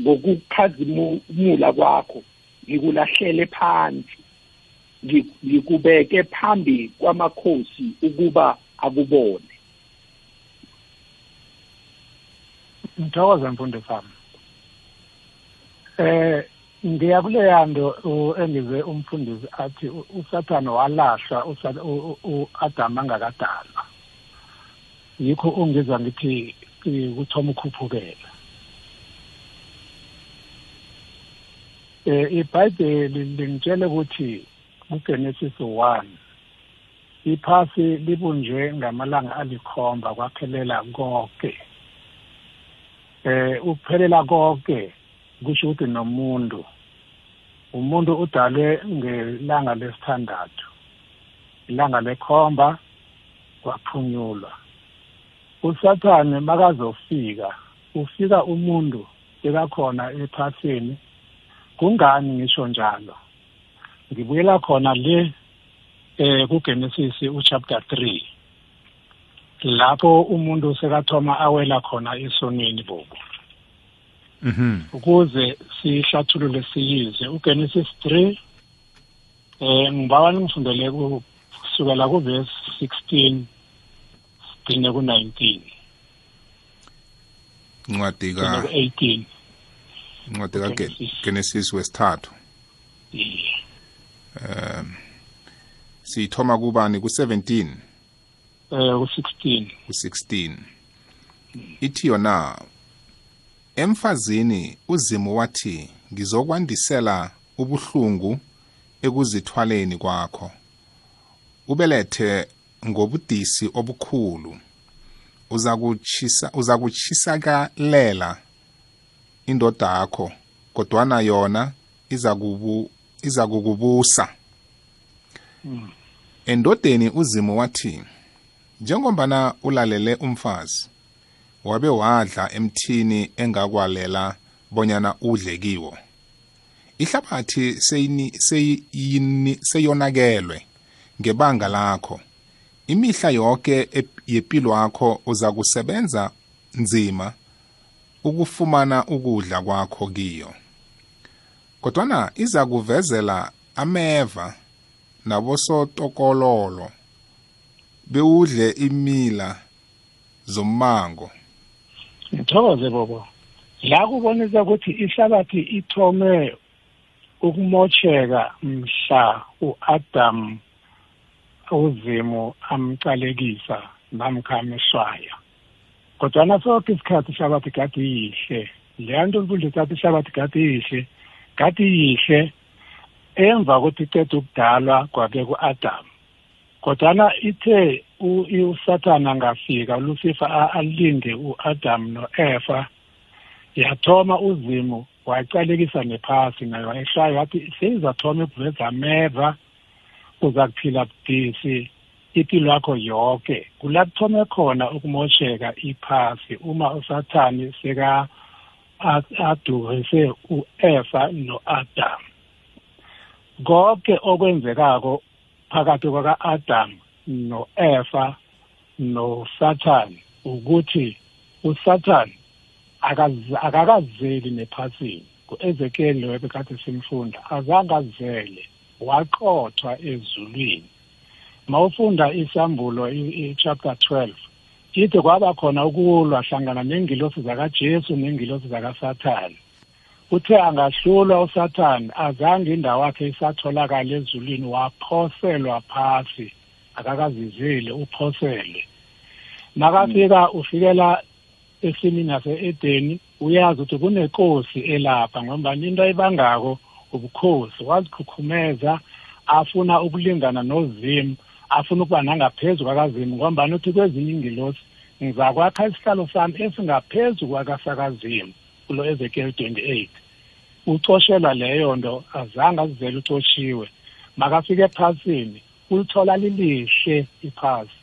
ngokukhazimula kwakho ngikulahlele phansi ngikubeke phambi kwamakhosi ukuba akubone. Ngithokoza mfundo sami eh ngiya kuleya nto engizwe umfundisi athi usathane walahla u-adamu angakadalwa. Yikho ungizwa ngithi kuthoma ukhuphukela. Eh iBhayibheli lingitshela ukuthi kuGenesis 1 iphasi libunjwe ngamalanga alikhomba kwaphelela konke. Eh ukuphelela konke kusho ukuthi nomuntu. Umuntu udalwe ngelanga lesithandathu. Ilanga lekhomba kwaphunyulwa. Usathane makazofika ufika umuntu bekakhona ephasini kungani ngisho njalo? Ngibuyela khona le eh kuGenesis uchapter 3 lapho umuntu sekathoma awela khona esonweni bobo. mhm ukuze sihlathulule siyize uGenesis 3 eh ngibawa ningifundele kusukela kuverse 16 sigcine ku-19 incwadi sigcine ka ku-18 incwadi ka Genesis. Genesis wesithathu um siyithoma kubani? Ku17 eh ku-16 ku16 ithi yona emfazini uzimu wathi ngizokwandisela ubuhlungu ekuzithwaleni kwakho. Ubelethe ngobudisi obukhulu. Uzakuchisa uzakuchisakalela indoda yakho kodwana yona izakubu izakukubusa. Endodeni uzimu wathi njengombana ulalele umfazi wabe wadla emthini engakwalela bonyana udle kiwo. Ihlabathi seyonakelwe ngebanga lakho. Imihla yonke yempilo yakho uza kusebenza nzima ukufumana ukudla kwakho kiyo. Kodwana iza kuvezela ameva nabosotokololo bewudle imila zommango. Ngithokoze bobo la kubonisa ukuthi ihlabathi ithome ukumotsheka mhla u-Adam uzimu amcalekisa namkha ameswaya. Kodwana sonke isikhathi ihlabathi kade iyihle leya nto mfundisi athi ihlabathi kade iyihle kade iyihle emva kokuthi iceda ukudalwa kwabe ku-Adam. Kodwana ithe u- i- usathane angafika uLucifer a- alinde u-Adam no-Eva. Yathoma uzimu wayicalekisa nephasi nayo wayeshayo wathi seyizathoma ukuveza ameva uza kuphila budisi impilo yakho yonke kula kuthome khona ukumosheka iphasi uma usathane seka a- adurise u-Eva no-Adam. Konke okwenzekako phakathi kwaka-Adam no-Eva no-Satan ukuthi uSatan akaz- akakazeli nephasini. ku-Ezekiel webe kade simfunda azange azele waqothwa ezulwini. Mawufunda isambulo i- i-chapter 12 ithi kwaba khona ukulwa hlangana nengilosi zakajesu nengilosi zakasathane. Uthe angahlulwa usathane azange indawo yakhe isatholakala ezulwini waphoselwa phasi. Akakazizile uphosele. Nakafika ufikela esimini yase-edeni uyazi ukuthi kunenkosi elapha ngombani into ayibangako ubukhosi. Wazikhukhumeza afuna ukulingana nozimu afuna ukuba nangaphezu kwakazimu ngombani uthi kwezinye ingilosi ngizakwakha isihlalo sami esingaphezu kwakasakazimu kulo ezekiel 28 ucoshelwa leyo nto azange azizele ucoshiwe. Makafike ephasini ulithola lilihle iphasi.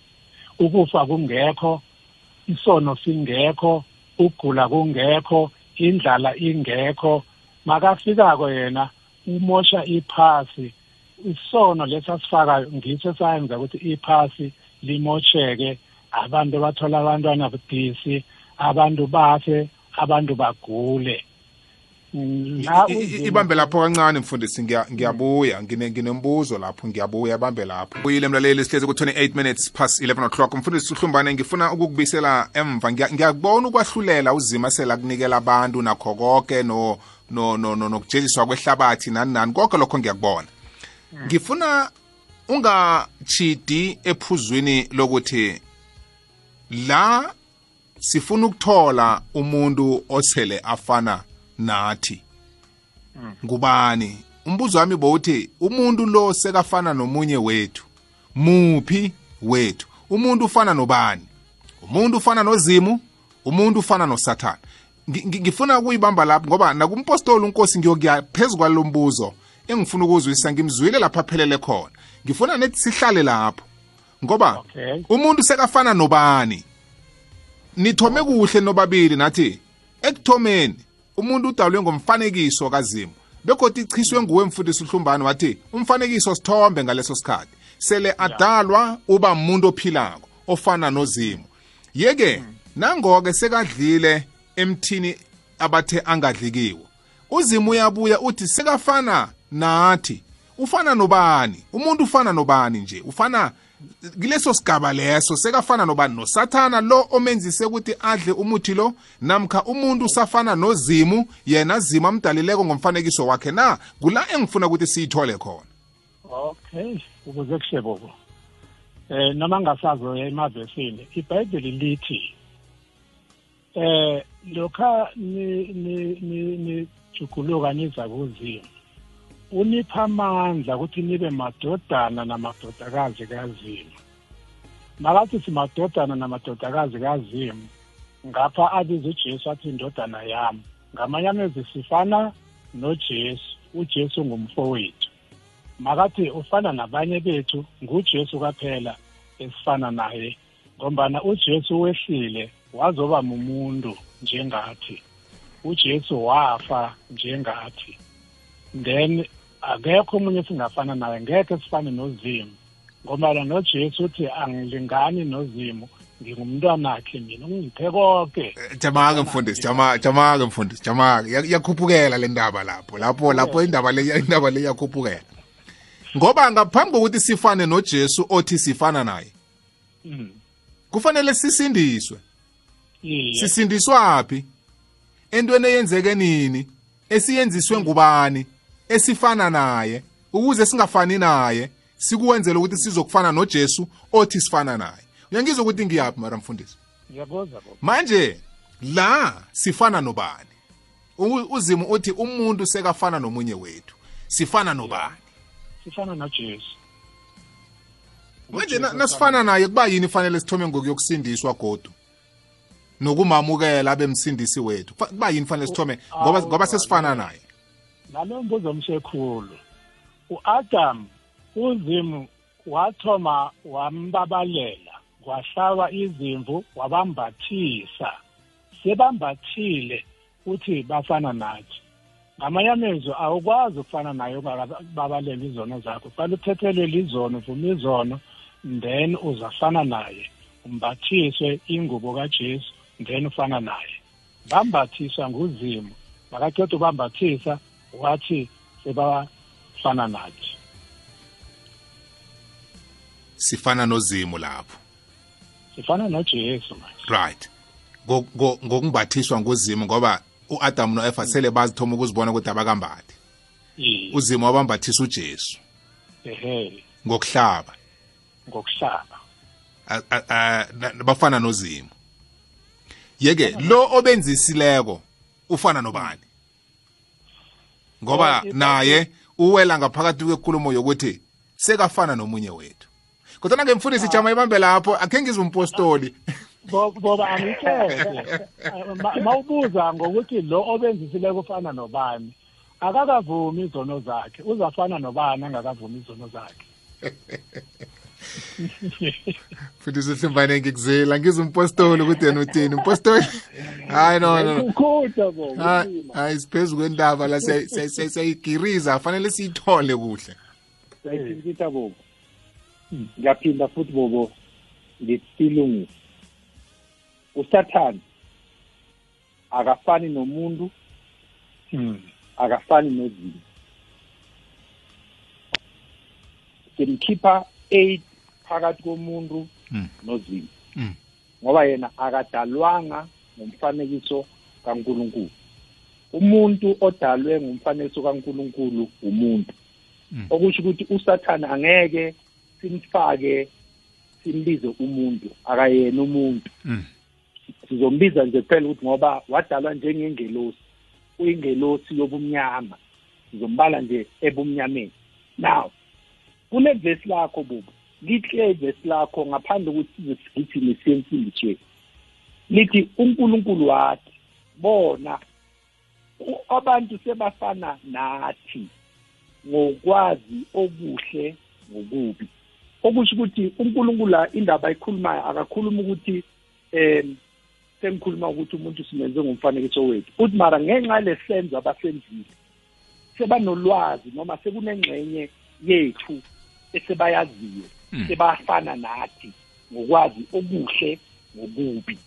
Ukufa kungekho isono singekho ugula kungekho indlala ingekho. Makafikako yena umosha iphasi. Isono lesasifakayo ngiso sayenza ukuthi iphasi limosheke. Abantu bathola abantwana budisi abantu bafe abantu bagule la I- i- uZimu- ibambe lapho kancane mfundisi. Ngiya- ngiyabuya ngine- nginembuzo lapho ngiyabuya ibambe lapho. Buyile mlaleli sihlezi ku-28 minutes past 11 o'clock. Mfundisi uhlumbane ngifuna ukukubisela emva. Ngiya- ngiyakubona ukwahlulela uzima sela kunikela abantu nakho konke no no no no nokujeliswa kwehlabathi nani nani. Konke lokho ngiyakubona. Ngifuna ungachidi ephuzwini lokuthi la sifuna ukuthola umuntu osele afana nathi? Ngubani? Umbuzo wami bowuthi umuntu lo sekafana nomunye wethu muphi wethu? Umuntu ufana nobani? Umuntu ufana nozimu umuntu ufana ngi- ngifuna ukuyibamba lapho ngoba nakumpostoli unkosi ngiyokuya phezu kwalo mbuzo engifuna ukuzwisisa ngimzwile lapho aphelele khona. Ngifuna nethi sihlale lapho ngoba umuntu sekafana nobani? Nithome kuhle nobabili nathi ekuthomeni. Umuntu udalwe ngomfanekiso kazimu. Begodwa ichiswe nguwe mfundisi uhlumbane wathi umfanekiso sithombe ngaleso sikhathi. Sele adalwa uba umuntu ophilako ofana nozimu. Yeke nangoke sekadlile emthini abathe angadlikiwo uzimu uyabuya uthi sekafana nathi. Ufana nobani? Umuntu ufana nobani nje? Ufana kileso sigaba leso sekafana nobani nosathana lo omenzise ukuthi adle umuthi lo namkha umuntu usafana nozimu yena zimu amdalileko ngomfanekiso wakhe na? Kula engifuna ukuthi siyithole khona. Okay ukuze kushebobo eh noma ngasazoya emavesini ibhayibheli lithi eh lokha ni ni ni nijuguluka niza kuzimu unipha amandla ukuthi nibe madodana namadodakazi kazimu. Makathi simadodana namadodakazi kazimu ngapha abiza ujesu athi indodana yami ngamanye amezwi sifana nojesu. Ujesu ngumfowethu. Makathi ufana nabanye bethu ngujesu kaphela esifana naye. Ngombana ujesu wehlile wazoba mumuntu njengathi. Ujesu wafa njengathi. Then akekho omunye singafana naye ngekhe sifane nozimu. Ngombana nojesu uthi angilingani nozimu ngingumntwanakhe mina ungiphe konke jamake mfundisi jama- jamake mfundisi jamake Ya- yakhuphukela le ndaba lapho lapho lapho indaba le indaba le yakhuphukela. Ngoba ngaphambi kokuthi sifane nojesu othi sifana naye Mm. kufanele sisindiswe. Sisindiswaphi entweni eyenzeke nini? Esiyenziswe ngubani? Esifana naye ukuze singafani naye sikuwenzela ukuthi sizokufana nojesu othi sifana naye. Uyangizwa ukuthi ngiyaphi mara mfundisi? Ngiyabuza bo manje la sifana nobani? U- uzimu uthi umuntu sekafana nomunye wethu sifana nobani? Sifana nojesu. Manje na- nasifana naye kuba yini fanele sithome ngokuyokusindiswa godu? Nokumamukela abemsindisi wethu. Kuba yini fanele sithome? Ngoba sesifana naye. Nalo mbuzo omshekhulu u-adam uzimu wathoma wambabalela kwahlaba izimvu wabambathisa. Sebambathile uthi bafana nathi. Ngamanye amezwi awukwazi ukufana naye ungakababalela izono zakho kufanele uthethelele izono uvuma izono then uzafana naye. Umbathiswe ingubo kajesu then ufana naye. Bambathiswa nguzimu makaqeda ubambathisa wathi sebafana nathi. Sifana nozimu lapho. Sifana nojesu right. Ngo- ngo- ngokumbathiswa nguzimu ngoba u-adamu no-eva sele bazithoma ukuzibona ukuthi abakambathi iye uzimu wabambathisa ujesu. Ehe. Ngokuhlaba. Ngokuhlaba. Bafana nozimu. Yeke lo obenzisileko ufana nobani? Ngoba naye uwela ngaphakathi kwenkulumo yokuthi sekafana nomunye wethu. Kodwa ngemfundisi ijama ibambe lapho akhe ngizwe umpostoli boba angithethe mawubuza ngokuthi lo obenzisileko ufana nobani akakavumi izono zakhe. Uzafana nobani angakavumi izono zakhe? mfundisi uhlimbane ngikuzela ngizwe umpostoli ukuthi yena uthini umpostoli hayi no no Hayi, siphezu kwendaba la siyayi- siyayi- siyayi- siyayigiriza fanele siyithole kuhle. Sayithintitha bobo ngiyaphinda futhi bobo ngesilungu usathane. Akafani nomuntu akafani nozimu simkhipha eight phakathi komuntu Mm. nozimu. Mm. ngoba yena akadalwanga ngomfanekiso kaNkuluNkulu. Umuntu odalwe ngomfanekiso kaNkuluNkulu umuntu. Mm. okusho ukuthi usathana angeke simfake simbize umuntu akayena umuntu. Sizombiza nje kuphela ukuthi ngoba wadalwa njengengelosi uyingelosi yobumnyama. Sizombala nje ebumnyameni. Now kule vesi lakho bubu lihle ivesi lakho ngaphandle ukuthi size sigijime siye emfundisweni lithi unkulunkulu wathi bona abantu sebafana nathi ngokwazi okuhle ngokubi. Okusho ukuthi unkulunkulu indaba ayikhulumayo akakhuluma ukuthi um sengikhuluma ukuthi umuntu simenze ngomfanekiso wethu. Uthi mara ngenxa yalesenzo abasenzile sebanolwazi noma sekunengxenye yethu esebayaziyo. Sebafana nathi ngokwazi okuhle ngokubi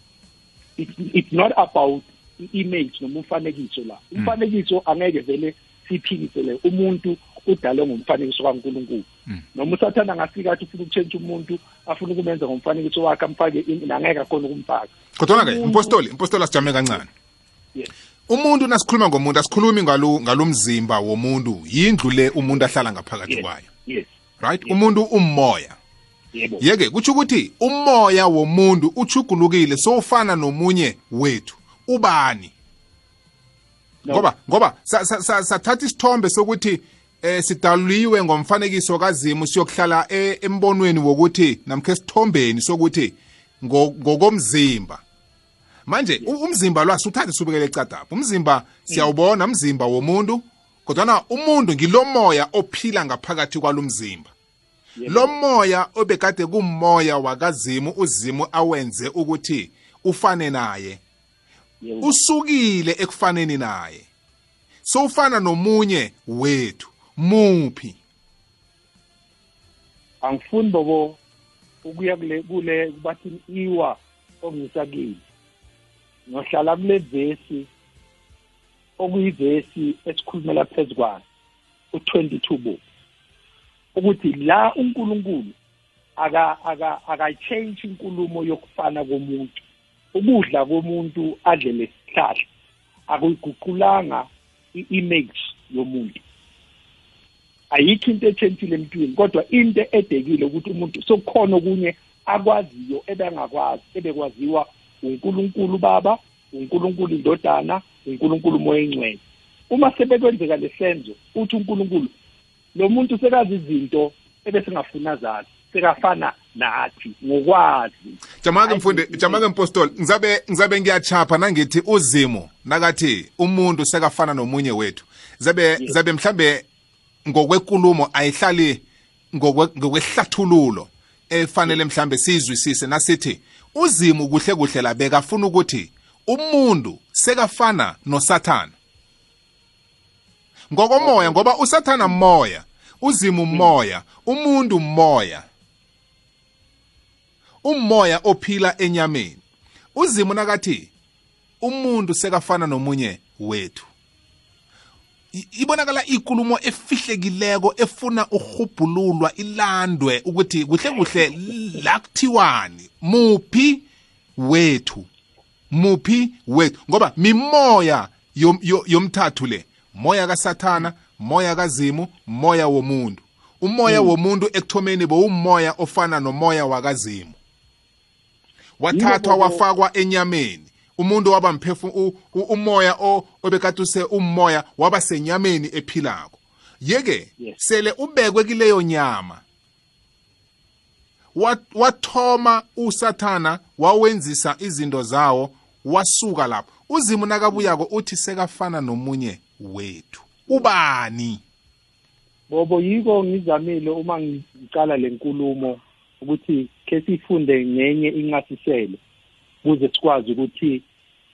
it's, not about i-image noma umfanekiso la. Umfanekiso angeke vele siphikisele umuntu udalwe ngomfanekiso kaNkuluNkulu. Mm. noma usathana angafika athi ufuna ukutshentsha umuntu afuna ukumenza ngomfanekiso wakhe amfake angeke akhona ukumfaka. Kodwana ke Umuntu- impostoli impostoli asijame kancane. Yes. umuntu nasikhuluma ngomuntu asikhulumi ngalo mzimba womuntu yindlu le umuntu ahlala ngaphakathi kwayo. Yes. Right? Umuntu ummoya yebo. Yeke kutsho ukuthi umoya womuntu uchugulukile sowufana nomunye wethu. Ubani? Ngoba ngoba sa- sa- sa- sathatha isithombe sokuthi eh sidaluliwe ngomfanekiso kazimu siyokuhlala e- embonweni wokuthi namkhe sithombeni sokuthi ngo- ngokomzimba. Manje umzimba lwasi uthathe subekele ecadapha umzimba siyawubona umzimba womuntu kodwana umuntu ngilomoya ophila ngaphakathi kwalo mzimba Yebo. Lo moya obekade kumoya wakazimu uzimu awenze ukuthi ufane naye. Usukile ekufaneni naye. Sowufana nomunye wethu muphi? Angifuni bobo ukuya kule kule bathi iwa ongisakile. Ngohlala kule vesi okuyivesi esikhulumela phezu kwayo u22 bo ukuthi la uNkulunkulu aka aka akayichange inkulumo yokufana komuntu ukudla komuntu adle lesihlahla akuyiguqulanga i-image yomuntu. Ayikho into etshentshile emntwini kodwa into edekile ukuthi umuntu sokukhona okunye akwaziyo ebengakwazi ebekwaziwa uNkulunkulu baba uNkulunkulu indodana uNkulunkulu moya engcwele uma sebekwenzeka lesenzo uthi uNkulunkulu lo muntu sekazi izinto ebesingafuna zazi sekafana nathi ngokwazi. Jamake mfundi jamake mpostoli ngizabe ngizabe ngiyachapha nangithi uzimu nakathi umuntu sekafana nomunye wethu. Zabe zabe mhlambe ngokwenkulumo ayihlali ngokwe- ngokwehlathululo efanele mhlambe sizwisise nasithi uzimu kuhle kuhle la bekafuna ukuthi umuntu sekafana nosathana ngokomoya ngoba usathana moya uzimu moya umuntu moya. Umoya ophila enyameni. Uzimu nakathi umuntu sekafana nomunye wethu. Ibonakala ikulumo efihlekileko efuna uhubhululwa ilandwe ukuthi kuhle kuhle la kuthiwani muphi wethu muphi wethu. Ngoba mimoya yom- yo- yomthathu le moya kasathana moya kazimu moya womuntu. Umoya womuntu ekuthomeni bowumoya ofana nomoya wakazimu. Wathathwa wafakwa enyameni. Umuntu waba u- umoya o- obekade use umoya waba senyameni ephilako. Yeke Yes. sele ubekwe kileyo nyama. Wat- wathoma usathana wawenzisa izinto zawo wasuka lapho. Uzimu nakabuyako uthi sekafana nomunye. Wethu. Ubani? Bobo yiko ngizamile uma ngicala lenkulumo ukuthi ke sifunde ngenye incasiselo ukuze sikwazi ukuthi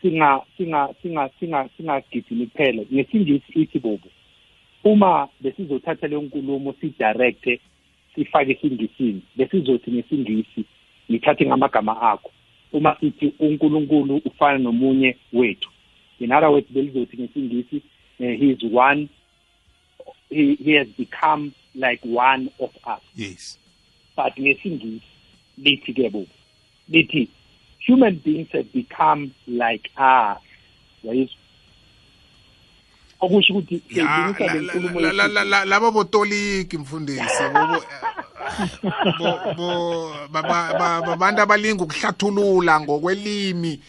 singa singa singa singa singagijimi kuphela. Ngesingisi ithi bobo uma besizothatha leyo nkulumo sidirecte sifake esingisini besizothi ngesingisi ngithathe ngamagama akho. Uma sithi uNkulunkulu ufana nomunye wethu in other words belizothi ngesingisi he is one he, he has become like one of us. Yes. But ngesingisi lithi ke bo lithi human beings have become like us. Yayizwa okusho ukuthi ya siyayilungisa la- le la- nkulumo la- la- yethu. la- la- laba botoliki mfundisi bo- bo- bo- ba- ba- ba- babantu abalinga ukuhlathulula ngokwelimi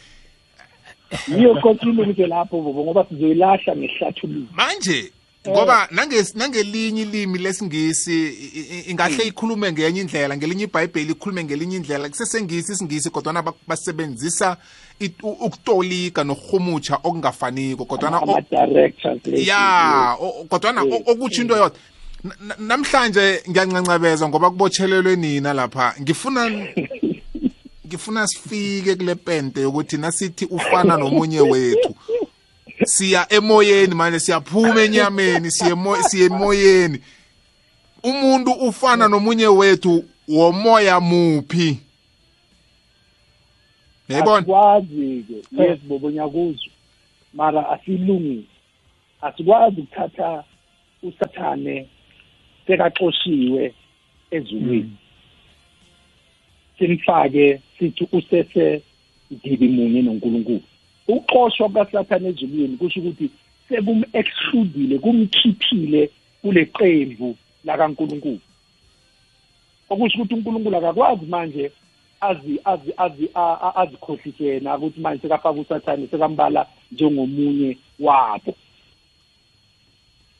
yiyo konke ilungise lapho bobo ngoba sizoyilahla ngehlathululo. Manje ngoba nanges- nangelinye ilimi lesingisi i- i- ingahle ikhulume ngenye indlela ngelinye ibhayibheli ikhulume ngelinye indlela kusesengisi isingisi kodwana ba- basebenzisa it- u- ukutolika nokurhumutsha okungafaniko kodwana o- ama-directors ya o- o- kodwana Yes. o- okutsho into yodwa Na- na- namhlanje ngiyancancabeza ngoba kubotshelelwe nina lapha. Ngifuna ngifuna sifike kule pente yokuthi nasithi ufana nomunye wethu. Siya emoyeni manje siyaphuma enyameni siye emoyeni. Umuntu ufana nomunye wethu womoya muphi? Yayibona asikwazi-ke yes bobo nyakuzwa mara asilungise asikwazi ukuthatha usathane sekaxoshiwe ezulwini. Simfake sithi usese dibi munye nonkulunkulu. Ukuxoshwa kukasathane ezulwini kusho ukuthi sekum-excludile kumkhiphile kule qembu lakankulunkulu. Okusho ukuthi unkulunkulu akakwazi manje azi azi azi a- a- azikhohlise yena ukuthi manje sekafaka usathane sekambala njengomunye wabo.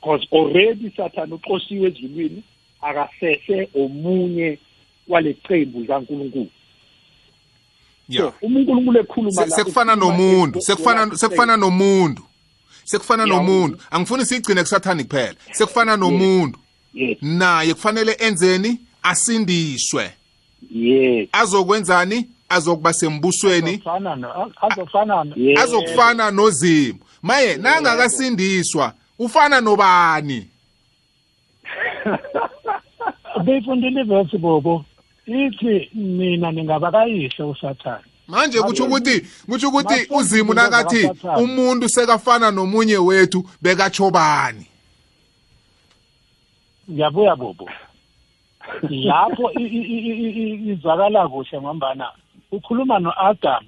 Because already sathane uxoshiwe ezulwini akasese omunye wale qembu likankulunkulu. ya so unkulunkulu ekhuluma la, sekufana nomuntu sekufana sekufana nomuntu. Sekufana nomuntu. angifuni sigcine kusathani kuphela sekufana nomuntu. Naye kufanele enzeni? Asindiswe. Yes azokwenzani? Azokuba sembusweni. Azokufana nozimu maye nangakasindiswa ufana nobani? Beyifundile ivesi bobo. Ithi mina ningabakayihle usathane. Manje kutsho ukuthi kutsho ukuthi uzimu nakathi umuntu sekafana nomunye wethu bekatsho bani ngiyabuya bobo. Lapho i- i- i- i- i- izwakala kuhle ngombana ukhuluma no-adam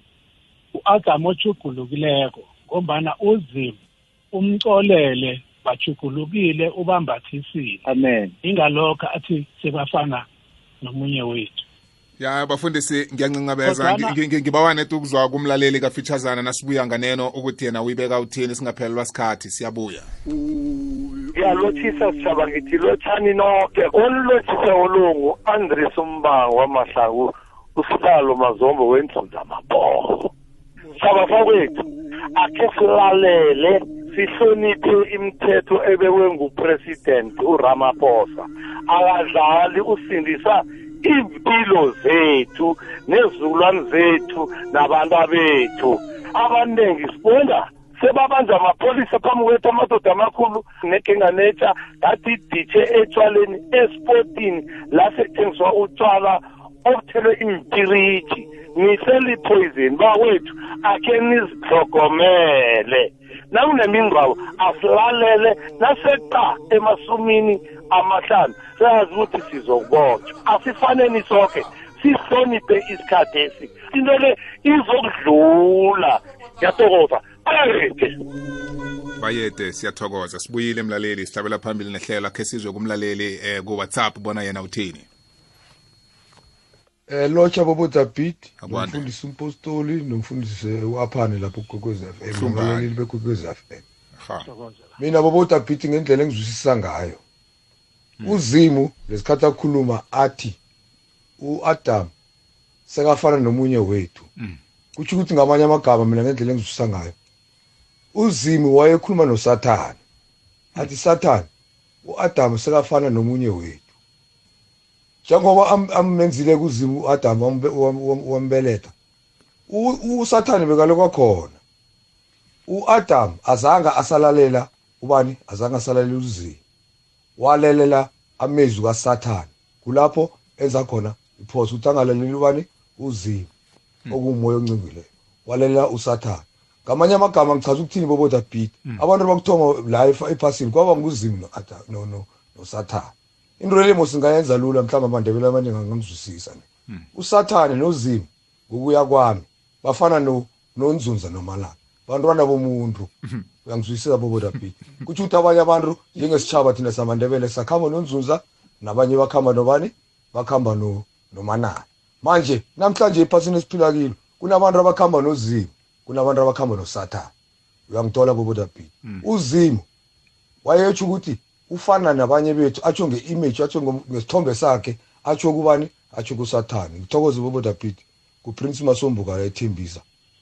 u-adam ochugulukileko ngombana uzimu umcolele bachugulukile ubambathisile. Amen. Ingalokho athi sebafana nomunye wethu. Ya bafundisi ngiyancancabeza Kodwana- Ngi- ngi- ngibawa neti ukuzwa kumlaleli kafitshazana nasibuya nganeno ukuthi yena uyibeka uthini singaphelelwa sikhathi siyabuya. Ngiyalothisa sitshaba ngithi lotshani noke. Onilothise olungu andres umbango wamahlaku usihlalo mazombo wenzuza maboho sitshaba sakwethu akhe silalele. Sihloniphe imithetho ebekwe ngupresident uramaphosa. Akadlali usindisa impilo zethu nezulwane zethu nabantu bethu abaningi sibona sebabanja amapholisa phambi kwethu amadoda amakhulu negenganetsha ngathi iditshe etshwaleni esportini la sekuthengiswa utshwala obuthelwe impiriji niselipoison bakwethu akhe nizihlogomele nakunemingcwabo asilalele naseqa emasumini amahlanu. Seyazi ukuthi sizokubotshwa. Asifaneni sonke sihloniphe isikhathi esi into le izokudlula. Ngiyatokoza ayete bayede siyathokoza. Sibuyile mlaleli. Sihlabela phambili nehlelo akhe sizwe kumlaleli eh ku-whatsapp. Bona yena uthini? Eh locha bobo David Akwande. nomfundisi umpostoli nomfundisi uaphane lapho kwekwezi FM nomlaleli bekwekwezi FM ha. Mina bobo David ngendlela engizwisisa ngayo uzimu lesikhathi akhuluma athi uAdam sekafana nomunye wethu. Mm. kutsho ukuthi ngamanye amagama mina ngendlela engizwisisa ngayo uzimu wayekhuluma noSathane. Athi Sathane uAdam sekafana nomunye wethu. Njengoba am- amenzile kuzimu uAdam wambe- wam- wam- wambeletha usathane bekalokwa khona uAdam azange asalalela ubani? Azange asalalela uzimu. Walelela amezwi kaSathane. Kulapho enza khona iphoso ukuthi angalaleli ubani? Uzimu okuwumoya oncingile walela uSathane. Ngamanye amagama ngichaza ukuthini boboda beat abantu bakuthoma la ephasini kwaba nguzimu no- no- nosathane. Into le mo singayenza lula mhlawumbe amandebele amaningi angangizwisisa ne usathane nozimu ngokuya kwami bafana no- nonzunza nomalanga bantwana bomuntu. Uyangizwisisa boboda beat kutsho ukuthi abanye abantu njengesitshaba thina samandebele sakhamba nonzunza nabanye bakhamba nobani? Bakhamba no- nomanani manje namhlanje ephasini esiphila kilo kunabantu abakhamba nozimu kunabantu abakhamba nosathane. Uyangithola boboda beat uzimu wayetsho ukuthi ufana nabanye bethu atsho nge-image atsho ngo- ngesithombe sakhe atsho kubani? Atsho kusathane. Ngithokoze boboda beat kuprince masombuka la ethembisa.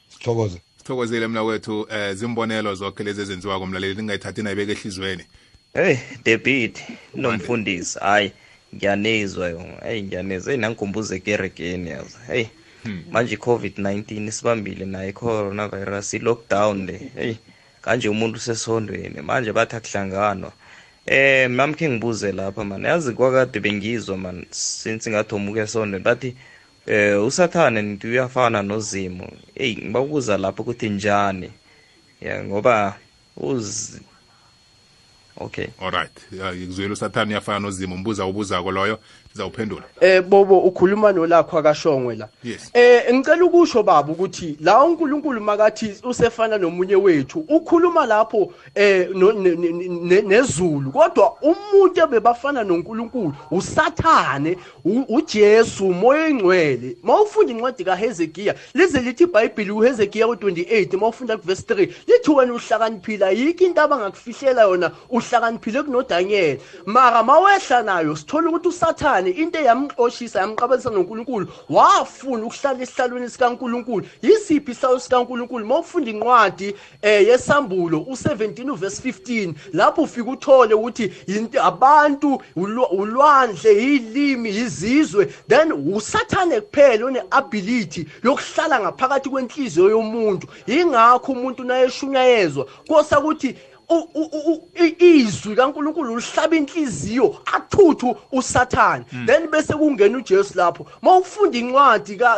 Sithokoze. Sithokozile mna wethu eh zimbonelo zonke lezi ezenziwa komlaleli ningayithathi nayibeka ehliziyweni. Hey debit nomfundisi hayi ngiyanezwa yo. Hey ngiyanezwa. Hey nangikhumbuza ekerekeni yazo hey manje i-covid-19 isibambile naye i-coronavirus i-lockdown le. Hey kanje umuntu usesondweni manje bathi akuhlanganwa eh mami khe ngibuze lapha man. Yazi kwakade bengizwa man since ngathomuka esondweni bathi eh usathane nithi uyafana nozimo hey ngibabuza lapho ukuthi njani? Ya ngoba uz okay. Alright Ya, ngikuzwela usathane uyafana nozimo umbuza ubuzako loyo. Sizawuphendula eh bobo ukhuluma nolakho akashongwe la. Yes. eh ngicela ukusho baba ukuthi la uNkulunkulu makathi usefana nomunye wethu ukhuluma lapho eh no- ne- ne- ne- nezulu. Kodwa umuntu ebebafana noNkulunkulu usathane u- uJesu umoya engcwele. Mawufunda incwadi kaHezekiya lize lithi iBhayibheli uHezekiya u28 mawufunda kuverse 3 lithi wena uhlakaniphila yiki into abangakufihlela yona uhlakaniphile kunoDaniel mara mawehla nayo sithola ukuthi usathane into eyamxoshisa yamqabelisa noNkulunkulu wafuna ukuhlala esihlalweni sikaNkulunkulu. Yisiphi isayo sikaNkulunkulu? Mawufunda incwadi eh yesambulo u17 uverse 15 lapho ufika uthole ukuthi abantu ulwa- ulwandle ilimi izizwe then usathane kuphela one-ability yokuhlala ngaphakathi kwenhliziyo yomuntu. Yingakho umuntu nayeshunyayezwa. Kosa ukuthi u- u- u- i- izwi kaNkuluNkulu lihlaba inhliziyo athuthu usathane. Then bese kungena uJesu lapho. Mawufunda incwadi ka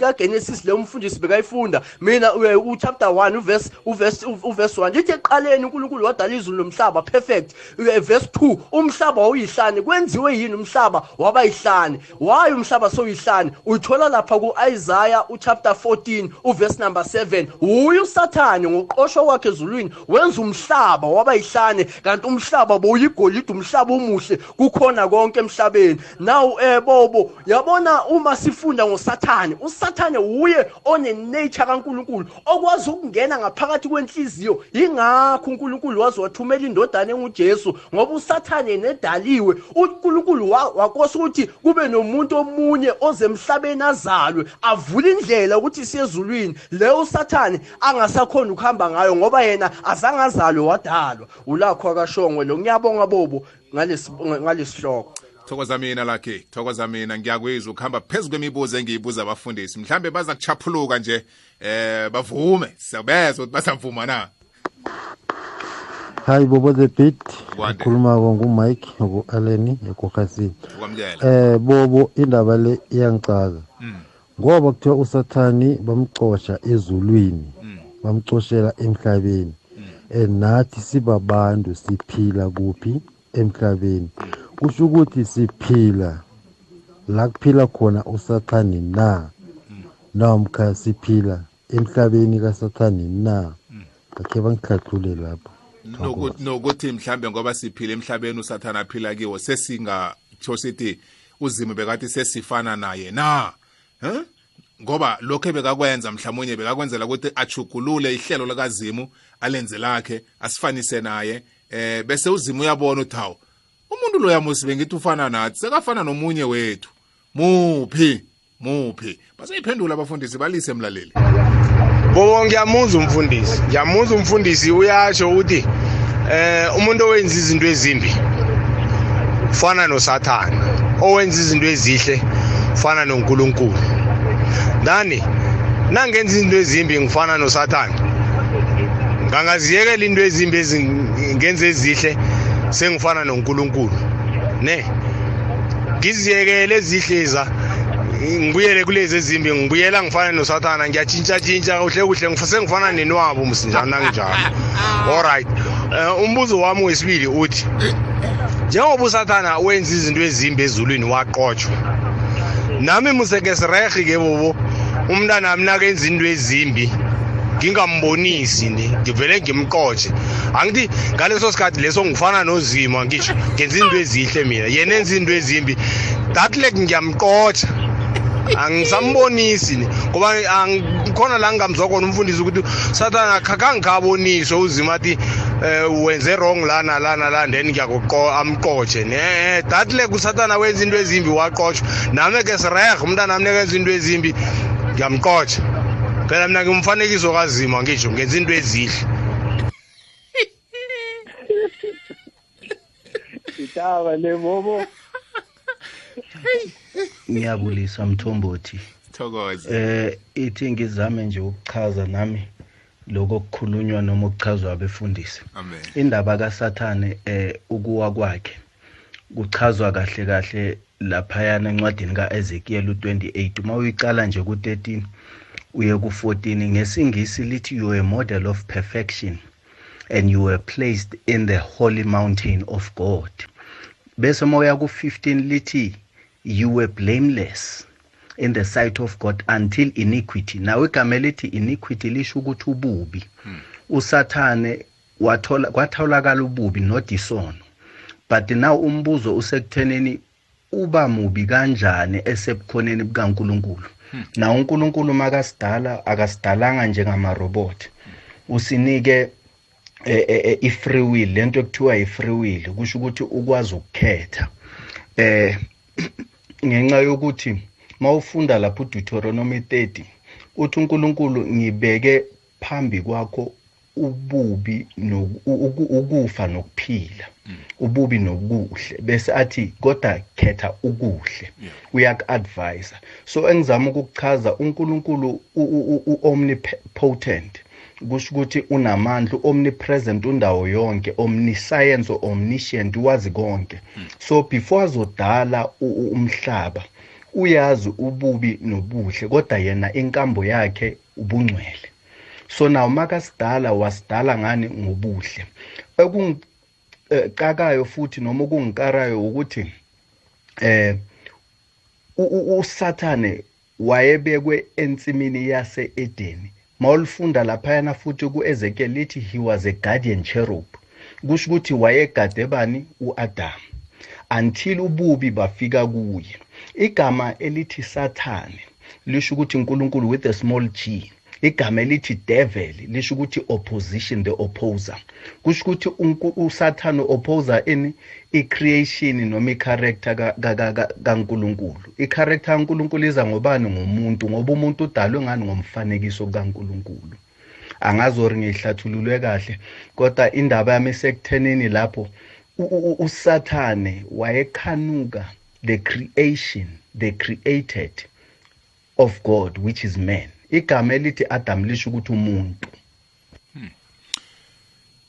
kaGenesis le umfundisi bekayifunda mina eh, u chapter 1 uverse uverse uverse 1 lithi eqaleni uNkulunkulu wadala izulu nomhlaba perfect. Eh, verse 2 umhlaba wawuyihlane kwenziwe yini umhlaba? Waba yihlane. Why umhlaba soyihlane uyithola lapha kuIsaiah uchapter 14 uverse number 7 uyu usathane ngoqosho kwakhe ezulwini wenza umhlaba waba yihlane kanti umhlaba bowuyigolide umhlaba umuhle kukhona konke emhlabeni. Now eh bobo yabona uma sifunda ngosathane usathane uye one nature kaNkuluNkulu okwazi ukungena ngaphakathi kwenhliziyo. Ingakho uNkulunkulu wazi wathumela indodana enguJesu ngoba usathane nedaliwe. uNkulunkulu wa- wakosa ukuthi kube nomuntu omunye ozemhlabeni azalwe avule indlela ukuthi siye ezulwini leyo usathane angasakhona ukuhamba ngayo ngoba yena azange azalwe wadalwa. Ulakho akashongwe lo. Ngiyabonga bobo ngalesi ngalesihloko. Thokoza mina lakhe thokoza mina. Ngiyakwizwa ukuhamba phezu kwemibuzo engiyibuza abafundisi. Mhlambe baza kuchaphuluka nje eh bavume. Siyabeza ukuthi basavuma na? Hayi bobo the beat. Kwande. ukhuluma-ko ngumike uku-aleni ekohasini ukwamukela eh bobo indaba le iyangicaza Mm. ngoba kuthiwa usathani bamcosha ezulwini. Bamcoshela emhlabeni. And nathi sibabantu siphila kuphi emhlabeni? Kusho ukuthi siphila. La kuphila khona usathani na? Namkha siphila emhlabeni kasathani na? Akhe bangihlathule lapho. Noku- nokuthi mhlambe ngoba siphila emhlabeni usathana aphila kiwo sesingatsho sithi uzimo bekathi sesifana naye na? Huh? ngoba lokho ebekakwenza mhlawumunye bekakwenzela ukuthi achugulule ihlelo likazimu alenze lakhe asifanise naye eh bese uzimo uyabona ukuthi hawu umuntu lo yamusi bengithi ufana nathi sekafana nomunye wethu muphi muphi basayiphendula abafundisi balise emlaleli Bobo ngiyamuzwa umfundisi. Ngiyamuzwa umfundisi uyasho ukuthi eh umuntu owenza izinto ezimbi ufana noSathane. Owenza izinto ezihle ufana noNkulunkulu. Dani nangenza izinto ezimbi ngifana noSathane. Ngangaziyekela into ezimbi ezingenze ezihle sengifana noNkulunkulu. Ne? Ngiziyekele ezihleza ngibuyele kulezi ezimbi ngibuyela ngifana nosathana ngiyatshintsha-tshintsha kuhle kuhle ngif- sengifana nenwabo msinjani nanginjalo alright um umbuzo wami wesibili uthi njengoba usathana wenza izinto ezimbi ezulwini waqotshwa nami musekesirehi ke bobo umntana wami nakenza into ezimbi ngingambonisi ni ngivele ngimqotshe angithi ngaleso sikhathi leso ngifana nozima ngisho ngenza into ezihle mina yena enza into ezimbi. Like ngiyamqotsha angisambonisi ni ngoba ang- khona la ngingamzwa khona umfundisi ukuthi sathana khakangikhaboniswe uzima athi um wenze wrong lana lana la then amqotshe ne that like usathana wenza into ezimbi waqotshwa. Nami ke sireh umntana wami nekenza into ezimbi ngiyamqotsha phela mina ngimfanekiso kazima ngisho ngenza into ezihle. Itaba le bobo. Ngiyabulisa mthombothi. Thokoze. Eh ithi ngizame nje ukuchaza nami lokho okukhulunywa noma okuchazwa abefundisi. Amen. Indaba kasathane eh ukuwa kwakhe kuchazwa kahle kahle laphayana encwadini kaEzekiel u28 uma uyiqala nje ku13 uye ku14 ngesingisi lithi you are a model of perfection and you were placed in the holy mountain of God. Bese moya ku15 lithi you were blameless in the sight of God until iniquity. Nawe igama elithi iniquity lisho ukuthi ububi. Usathane wathola kwatholakala ububi nodisono but now umbuzo usekuthenini uba mubi kanjani esebukhoneni bukaNkuluNkulu? Na uNkulunkulu makasidala akasidalanga njengamarobot. Usinike eh, eh, eh, i-free will lento ekuthiwa i-free will kusho ukuthi ukwazi ukukhetha. Eh ngenxa yokuthi mawufunda lapho uDeuteronomy 30 uthi uNkulunkulu ngibeke phambi kwakho ububi noku- uku- ukufa nokuphila. Ububi nokuhle bese athi kodwa khetha ukuhle. Uyaku-advise so engizama ukukuchaza uNkulunkulu u- u- u- omnipotent kusho ukuthi unamandla omnipresent undawo yonke omniscience omniscient wazi konke. So before azodala umhlaba uyazi ububi nobuhle kodwa yena inkambo yakhe ubungcwele. So naw makasidala wasidala ngani? Ngobuhle. Ekungicakayo futhi noma okungikarayo ukuthi eh u- u- usathane wayebekwe ensimini yase-edeni. Mawulifunda laphayana futhi ku-ezekiel lithi he was a guardian cherub. Kusho ukuthi wayegade bani? U-adamu until ububi bafika kuye. Igama elithi sathane lisho ukuthi unkulunkulu with a small g. igama elithi devil lisho ukuthi opposition the opposer. Kusho ukuthi unku- usathane opposer ini i-creation noma i-character ka- ka- ka- ka- kankulunkulu. I-character kankulunkulu iza ngobani? Ngomuntu ngoba umuntu udalwe ngani? Ngomfanekiso kankulunkulu. Angazi ori ngiyihlathululwe kahle kodwa indaba yami isekuthenini lapho u- u- u- usathane wayekhanuka the creation the created of god which is man. Igama elithi adam lisho ukuthi umuntu.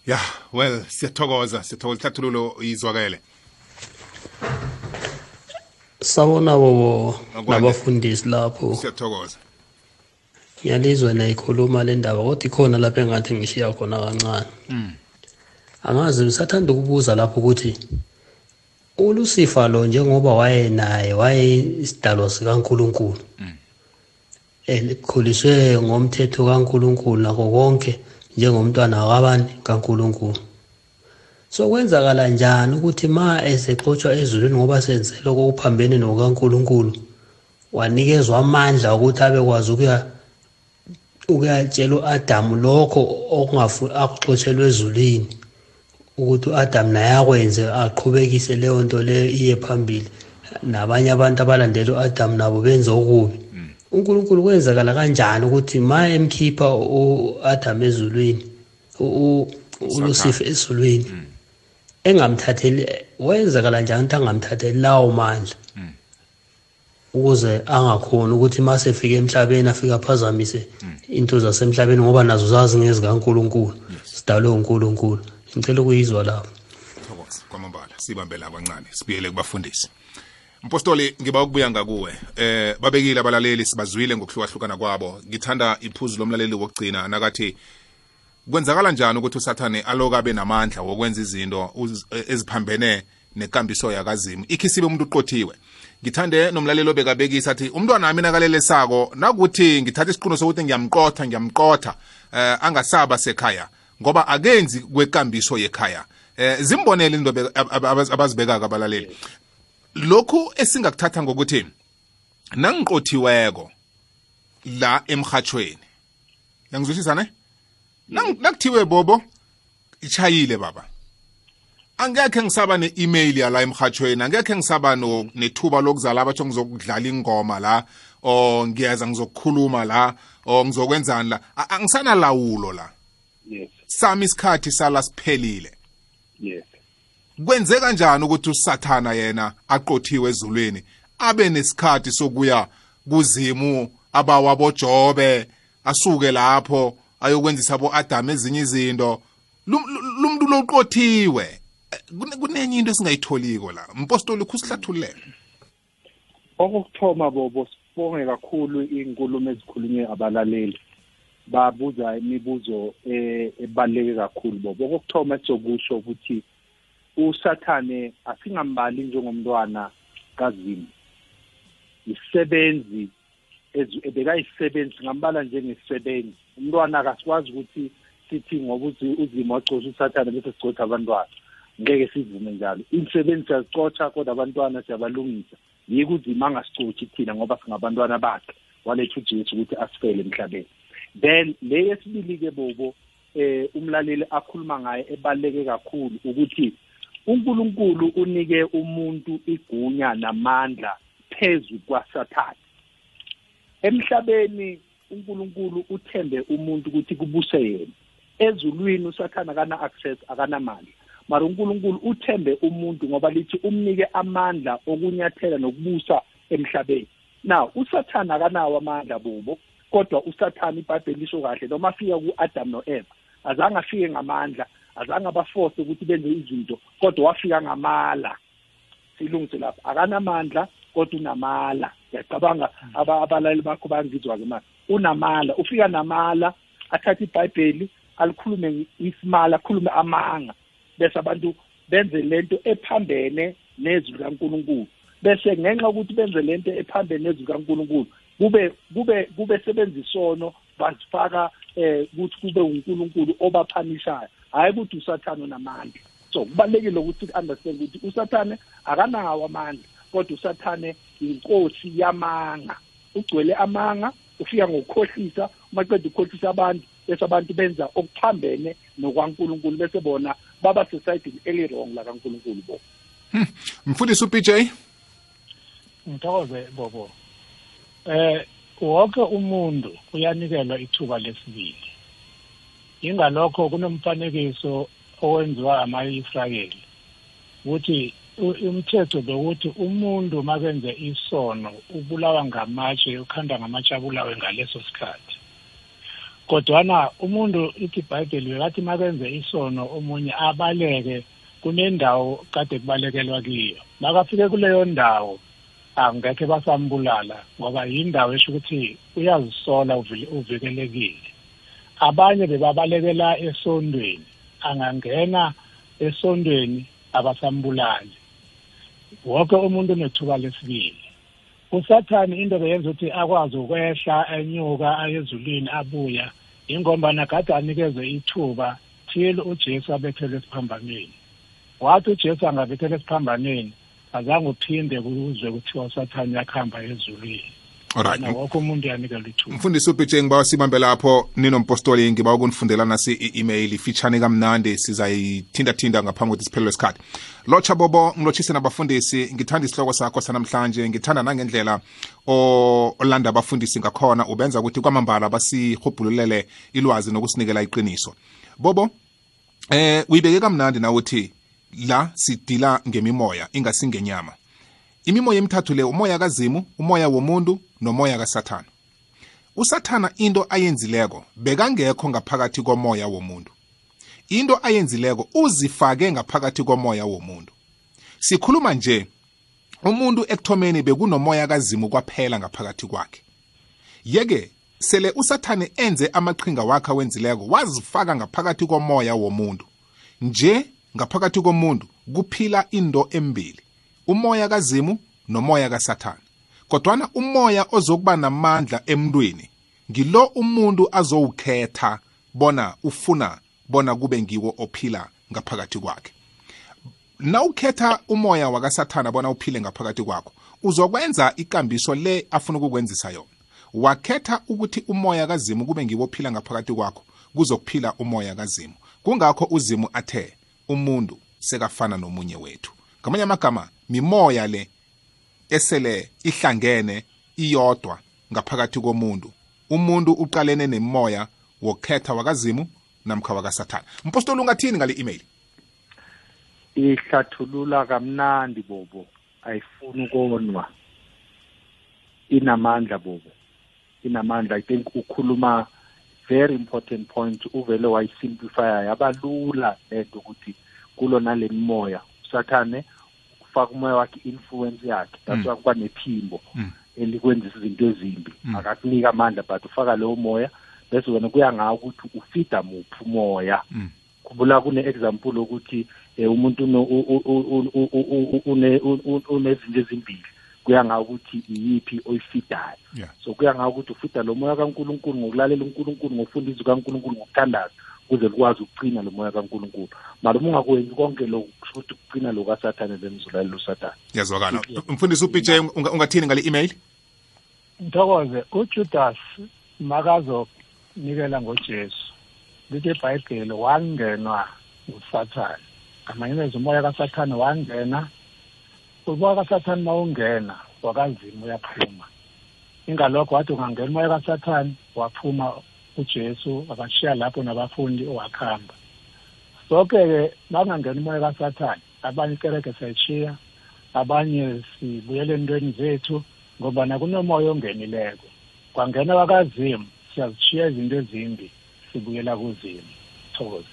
Ya well siyathokoza siyathokoza. Ihlathululo izwakele. Sawona bobo Akwande. nabafundisi lapho. Siyathokoza. Ngiyalizwa nayikhuluma le ndaba kodwa ikhona lapho engathi ngishiya khona kancane. Mm. angazi ngisathanda ukubuza lapho ukuthi uLucifer lo njengoba wayenaye wayeyisidalwa sikaNkuluNkulu. Elikhuliswe ngomthetho kaNkuluNkulu nakho konke njengomntwana wakabani kaNkuluNkulu. So kwenzakala njani ukuthi ma esexotshwa ezulwini ngoba senzele okuphambene nokaNkuluNkulu wanikezwa amandla ukuthi abekwazi ukuya ukuyatshela u-Adamu lokho akuxotshelwe ezulwini ukuthi u-Adamu naye akwenze aqhubekise leyo nto leyo iye phambili. Nabanye abantu abalandela u-Adamu nabo benze okubi. uNkulunkulu kwenzakala kanjani ukuthi ma emkhipha u-Adamu ezulwini uLucifer ezulwini engamthatheli wenzakala njani ukuthi angamthatheli lawo mandla? Ukuze angakhoni ukuthi uma sefika emhlabeni afike aphazamise into zasemhlabeni ngoba nazo zazi ngezikaNkulunkulu sidalwe uNkulunkulu. Ngicela ukuyizwa lapho. Kwamambala sibambe labo kancane sibuyele kubafundisi. Mpostoli ngiba ukubuya ngakuwe. Eh babekile abalaleli sibazwile ngokuhlukahlukana kwabo. Ngithanda iphuzu lomlaleli wokugcina nakathi kwenzakala njani ukuthi usathane aloka abe namandla wokwenza izinto eziphambene nekambiso yakazimu? Ikhisibe umuntu uqothiwe. Ngithande nomlaleli obekabekisa athi umntwana wami nakalelesako nakuthi ngithatha isiquno sokuthi ngiyamqotha ngiyamqotha eh angasaba sekhaya ngoba akenzi kwekambiso yekhaya. Eh zimbonele into abazibekaka abalaleli. Lokhu esingakuthatha ngokuthi nangiqothiweko la emhathweni yangizwisisa ne Nang- nakuthiwe bobo ichayile baba. Angekhe ngisaba ne-email yala emhathweni angekhe ngisaba no- nethuba lokuzala abatsho ngizokudlala ingoma la or ngiyeza ngizokukhuluma la or ngizokwenzani la. A- angisanalawulo la. Yes. Sami isikhathi sala siphelile. Yes. Kwenze kanjani ukuthi usathana yena aqothiwe ezulwini? Abe nesikhathi sokuya kuzimu abawabojobe asuke lapho ayokwenzisa abo-adam ezinye izinto. Lu- lu- lumuntu loqothiwe Eh, kune- kunenye into esingayitholiko la? Mpostoli khusihlathulele okokuthoma bobo sibonge kakhulu inkulumo ezikhulunywe abalaleli. Babuza imibuzo eh, ebaluleke kakhulu bobo okokuthoma esizokusho ukuthi usathane asingambali njengomntwana kazimu isebenzi ebekayisebenzi singambala njengesisebenzi. Umntwana akasikwazi ukuthi sithi ngoba uzi- uzima wacosha usathane bese sigcotha abantwana. Ngeke sivume njalo. Imisebenzi siyazicotha kodwa abantwana siyabalungisa. Yiko uzima angasicotshi thina ngoba singabantwana bakhe. Waletha ujesu ukuthi asifele emhlabeni. Then le yesibili-ke bobo eh umlaleli akhuluma ngayo ebaluleke kakhulu ukuthi uNkulunkulu unike umuntu igunya namandla phezu kwasathane. Emhlabeni uNkulunkulu uthembe umuntu ukuthi kubuse yena. Ezulwini usathana akana access akanamandla. Mara uNkulunkulu uthembe umuntu ngoba lithi umnike amandla okunyathela nokubusa emhlabeni. Now usathana akanawo amandla bubo kodwa usathana iBhayibheli lisho kahle. Noma afika kuAdam noEva azange afike ngamandla. Azange abaforce ukuthi benze izinto kodwa wafika ngamala. Silungise lapha akanamandla kodwa unamala. Ngiyacabanga aba- abalaleli bakho bangizwa-ke manje. Unamala. Ufika namala athathe ibhayibheli alikhulume isimala akhulume amanga. Bese abantu benze lento ephambene nezwi likaNkuluNkulu bese ngenxa yokuthi benze lento ephambene nezwi likaNkuluNkulu kube kube kube sebenzisono basifaka eh ukuthi kube uNkulunkulu obaphanishayo. Hayi ukuthi usathana onamandla so kubalekile ukuthi understand ukuthi usathane akanawo amandla kodwa usathane inkosi yamanga. Ugcwele amanga ufika ngokukhohlisa uma qeda ukukhohlisa abantu bese abantu benza okuphambene nokwaNkulunkulu bese bona baba society eli wrong la kaNkulunkulu bo. Mfundisi uPJ ngithokoze bobo. Eh wonke umuntu uyanikelwa ithuba lesibili. Ingalokho kunomfanekiso owenziwa ama-Israyeli ukuthi u- umthetho bekuthi umuntu makenze isono ubulawa ngamatshe ukhanda ngamatshe abulawe ngaleso sikhathi. Kodwana umuntu ithi ibhayibheli bekathi makenze isono omunye abaleke kunendawo kade kubalekelwa kiyo. Makafike kuleyo ndawo angekhe basambulala ngoba yindawo esho ukuthi uyazisola uvile- uvikelekile. Abanye bebabalekela esondweni. Angangena esondweni abasambulali. Wonke umuntu unethuba lesibili. Usathane into beyenza ukuthi akwazi ukwehla enyuka aye ezulwini abuya. Ingombana kade anikezwe ithuba till ujesu abethelwe esiphambanweni. Wathi ujesu angabethelwa esiphambanweni azange uphinde kuzwe kuthiwa usathane yakuhamba ezulwini. Alright. Wonke umuntu yanikelwa ithuba mfundisi uPJ ngibawa sibambe lapho. Ninompostoli ngiba ukunifundela nasi i-email. Ifitshane kamnandi sizayithinda-thinda ngaphambi kokuthi siphelelwe isikhathi lotsha bobo ngilotshise nabafundisi. Ngithanda isihloko sakho sanamhlanje. Ngithanda nangendlela olanda abafundisi ngakhona. Ubenza ukuthi kwamambala basihubhululele ilwazi nokusinikela iqiniso. Bobo eh uyibeke kamnandi na uthi la sidila ngemimoya ingasingenyama? Imimoya emithathu le umoya kazimu umoya womuntu nomoya kasathana usathana into ayenzileko bekangekho ngaphakathi komoya womuntu. Into ayenzileko uzifake ngaphakathi komoya womuntu. Sikhuluma nje umuntu ekuthomeni bekunomoya kazimu kwaphela ngaphakathi kwakhe. Yeke sele usathane enze amaqhinga wakhe awenzileko wazifaka ngaphakathi komoya womuntu. Nje ngaphakathi komuntu kuphila into embili umoya kazimu nomoya kasathane. Kodwana umoya ozokuba namandla emntwini ngilo umuntu azowukhetha bona ufuna bona kube ngiwo ophila ngaphakathi kwakhe. Nawukhetha umoya wakasathana bona uphile ngaphakathi kwakho uzokwenza ikambiso le afuna ukukwenzisa yona. Wakhetha ukuthi umoya kazimu kube ngiwo ophila ngaphakathi kwakho kuzokuphila umoya kazimu. Kungakho uzimu athe umuntu sekafana nomunye wethu. Ngamanye amagama mimoya le esele ihlangene iyodwa ngaphakathi komuntu. Umuntu uqalene nemoya wokhetha wakazimu namkha wakasathana mpostoli ungathini ngale email? Ihlathulula kamnandi bobo. Ayifuni ukonwa. Inamandla bobo. Inamandla i think ukhuluma very important point uvele wayisimplifya. Yaba lula lento ukuthi kulo nale moya. Usathane ufaka umoya wakhe influence yakhe. That's why kuba nephimbo elikwenzisa izinto ezimbi. Akakunika amandla but ufaka leyo moya. Bese wena kuya ngawo ukuthi ufida muphi umoya. Kubula kune-example ukuthi um umuntu unezinto ezimbili. Kuya ngawo ukuthi iyiphi oyifidayo. So kuya ngawo ukuthi ufida lo moya kankulunkulu ngokulalela unkulunkulu ngokufunda izwi kankulunkulu ngokuthandaza. Ukuze likwazi ukucina lo moya kankulunkulu. Mara uma ungakwenzi konke lokhu kusho ukuthi ukucina lo kasathane lemzulalela usathane yazwakala mfundisi upj ungathini ngale email? Ntokoze uJudas makazonikela ngoJesu. Lithi eBhayibheli wangenwa usathane ngamanyelezi umoya kasathane wangena. Umoya kasathane mawungena wakazimu uyaphuma. Ingalokho wathi ungangena umoya kasathane waphuma uJesu akashiya lapho nabafundi wakhamba sonke-ke bangangena umoya kasathane abanye ikereke sayishiya abanye sibuyele entweni zethu ngoba nakunomoya ongenileko. Kwangena wakazimu siyazishiya izinto ezimbi sibuyela kuzimu. Thokoze.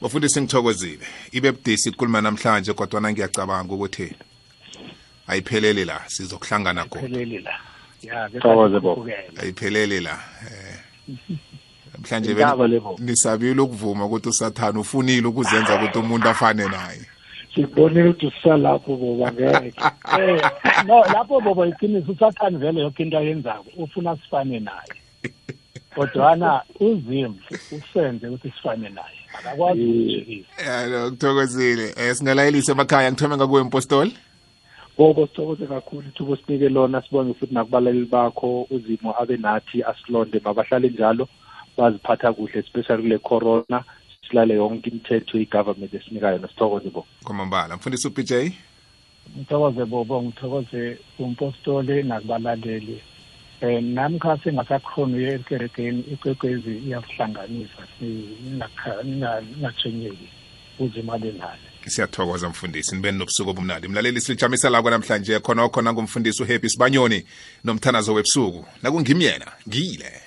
Bafundisi ngithokozile. Ibe budisi ukukhuluma namhlanje kodwana ngiyacabanga ukuthi ayipheleli la sizokuhlangana khona. Ayipheleli la eh namhlanje Intaba le, vele Bobo. nisabile ukuvuma ukuthi usathane ufunile ukuzenza ukuthi umuntu afane naye. Sibonile ukuthi usalapho boba ngeke eh no lapho boba iqiniso usathane vele yonke into ayenzako ufuna sifane naye. Kodwana uzimu usenze ukuthi sifane naye. Akakwazi ukujikisa ya ngithokozile eh singalayelisa emakhaya ngithome ngakuwe mpostoli bobo sithokoze kakhulu ithuba sinike lona sibonge futhi nakubalaleli bakho uzimo abe nathi asilonde mabahlale njalo baziphatha kuhle especially kule corona silale yonke imithetho i-government esinika yona sithokoze bo. Kwamambala mfundisi upj ngithokoze bobo ngithokoze umpostoli nakubalaleli. Um nami kha sengasakhona uye ekerekeni ikwekwezi iyasihlanganisa ningatshwenyeki uzima benalo siyathokoza mfundisi. Nibe nobusuku obumnandi. Mlaleli silijamisa la namhlanje khonokho nangumfundisi uhappy sibanyoni nomthanazo webusuku. Nakungimyena ngile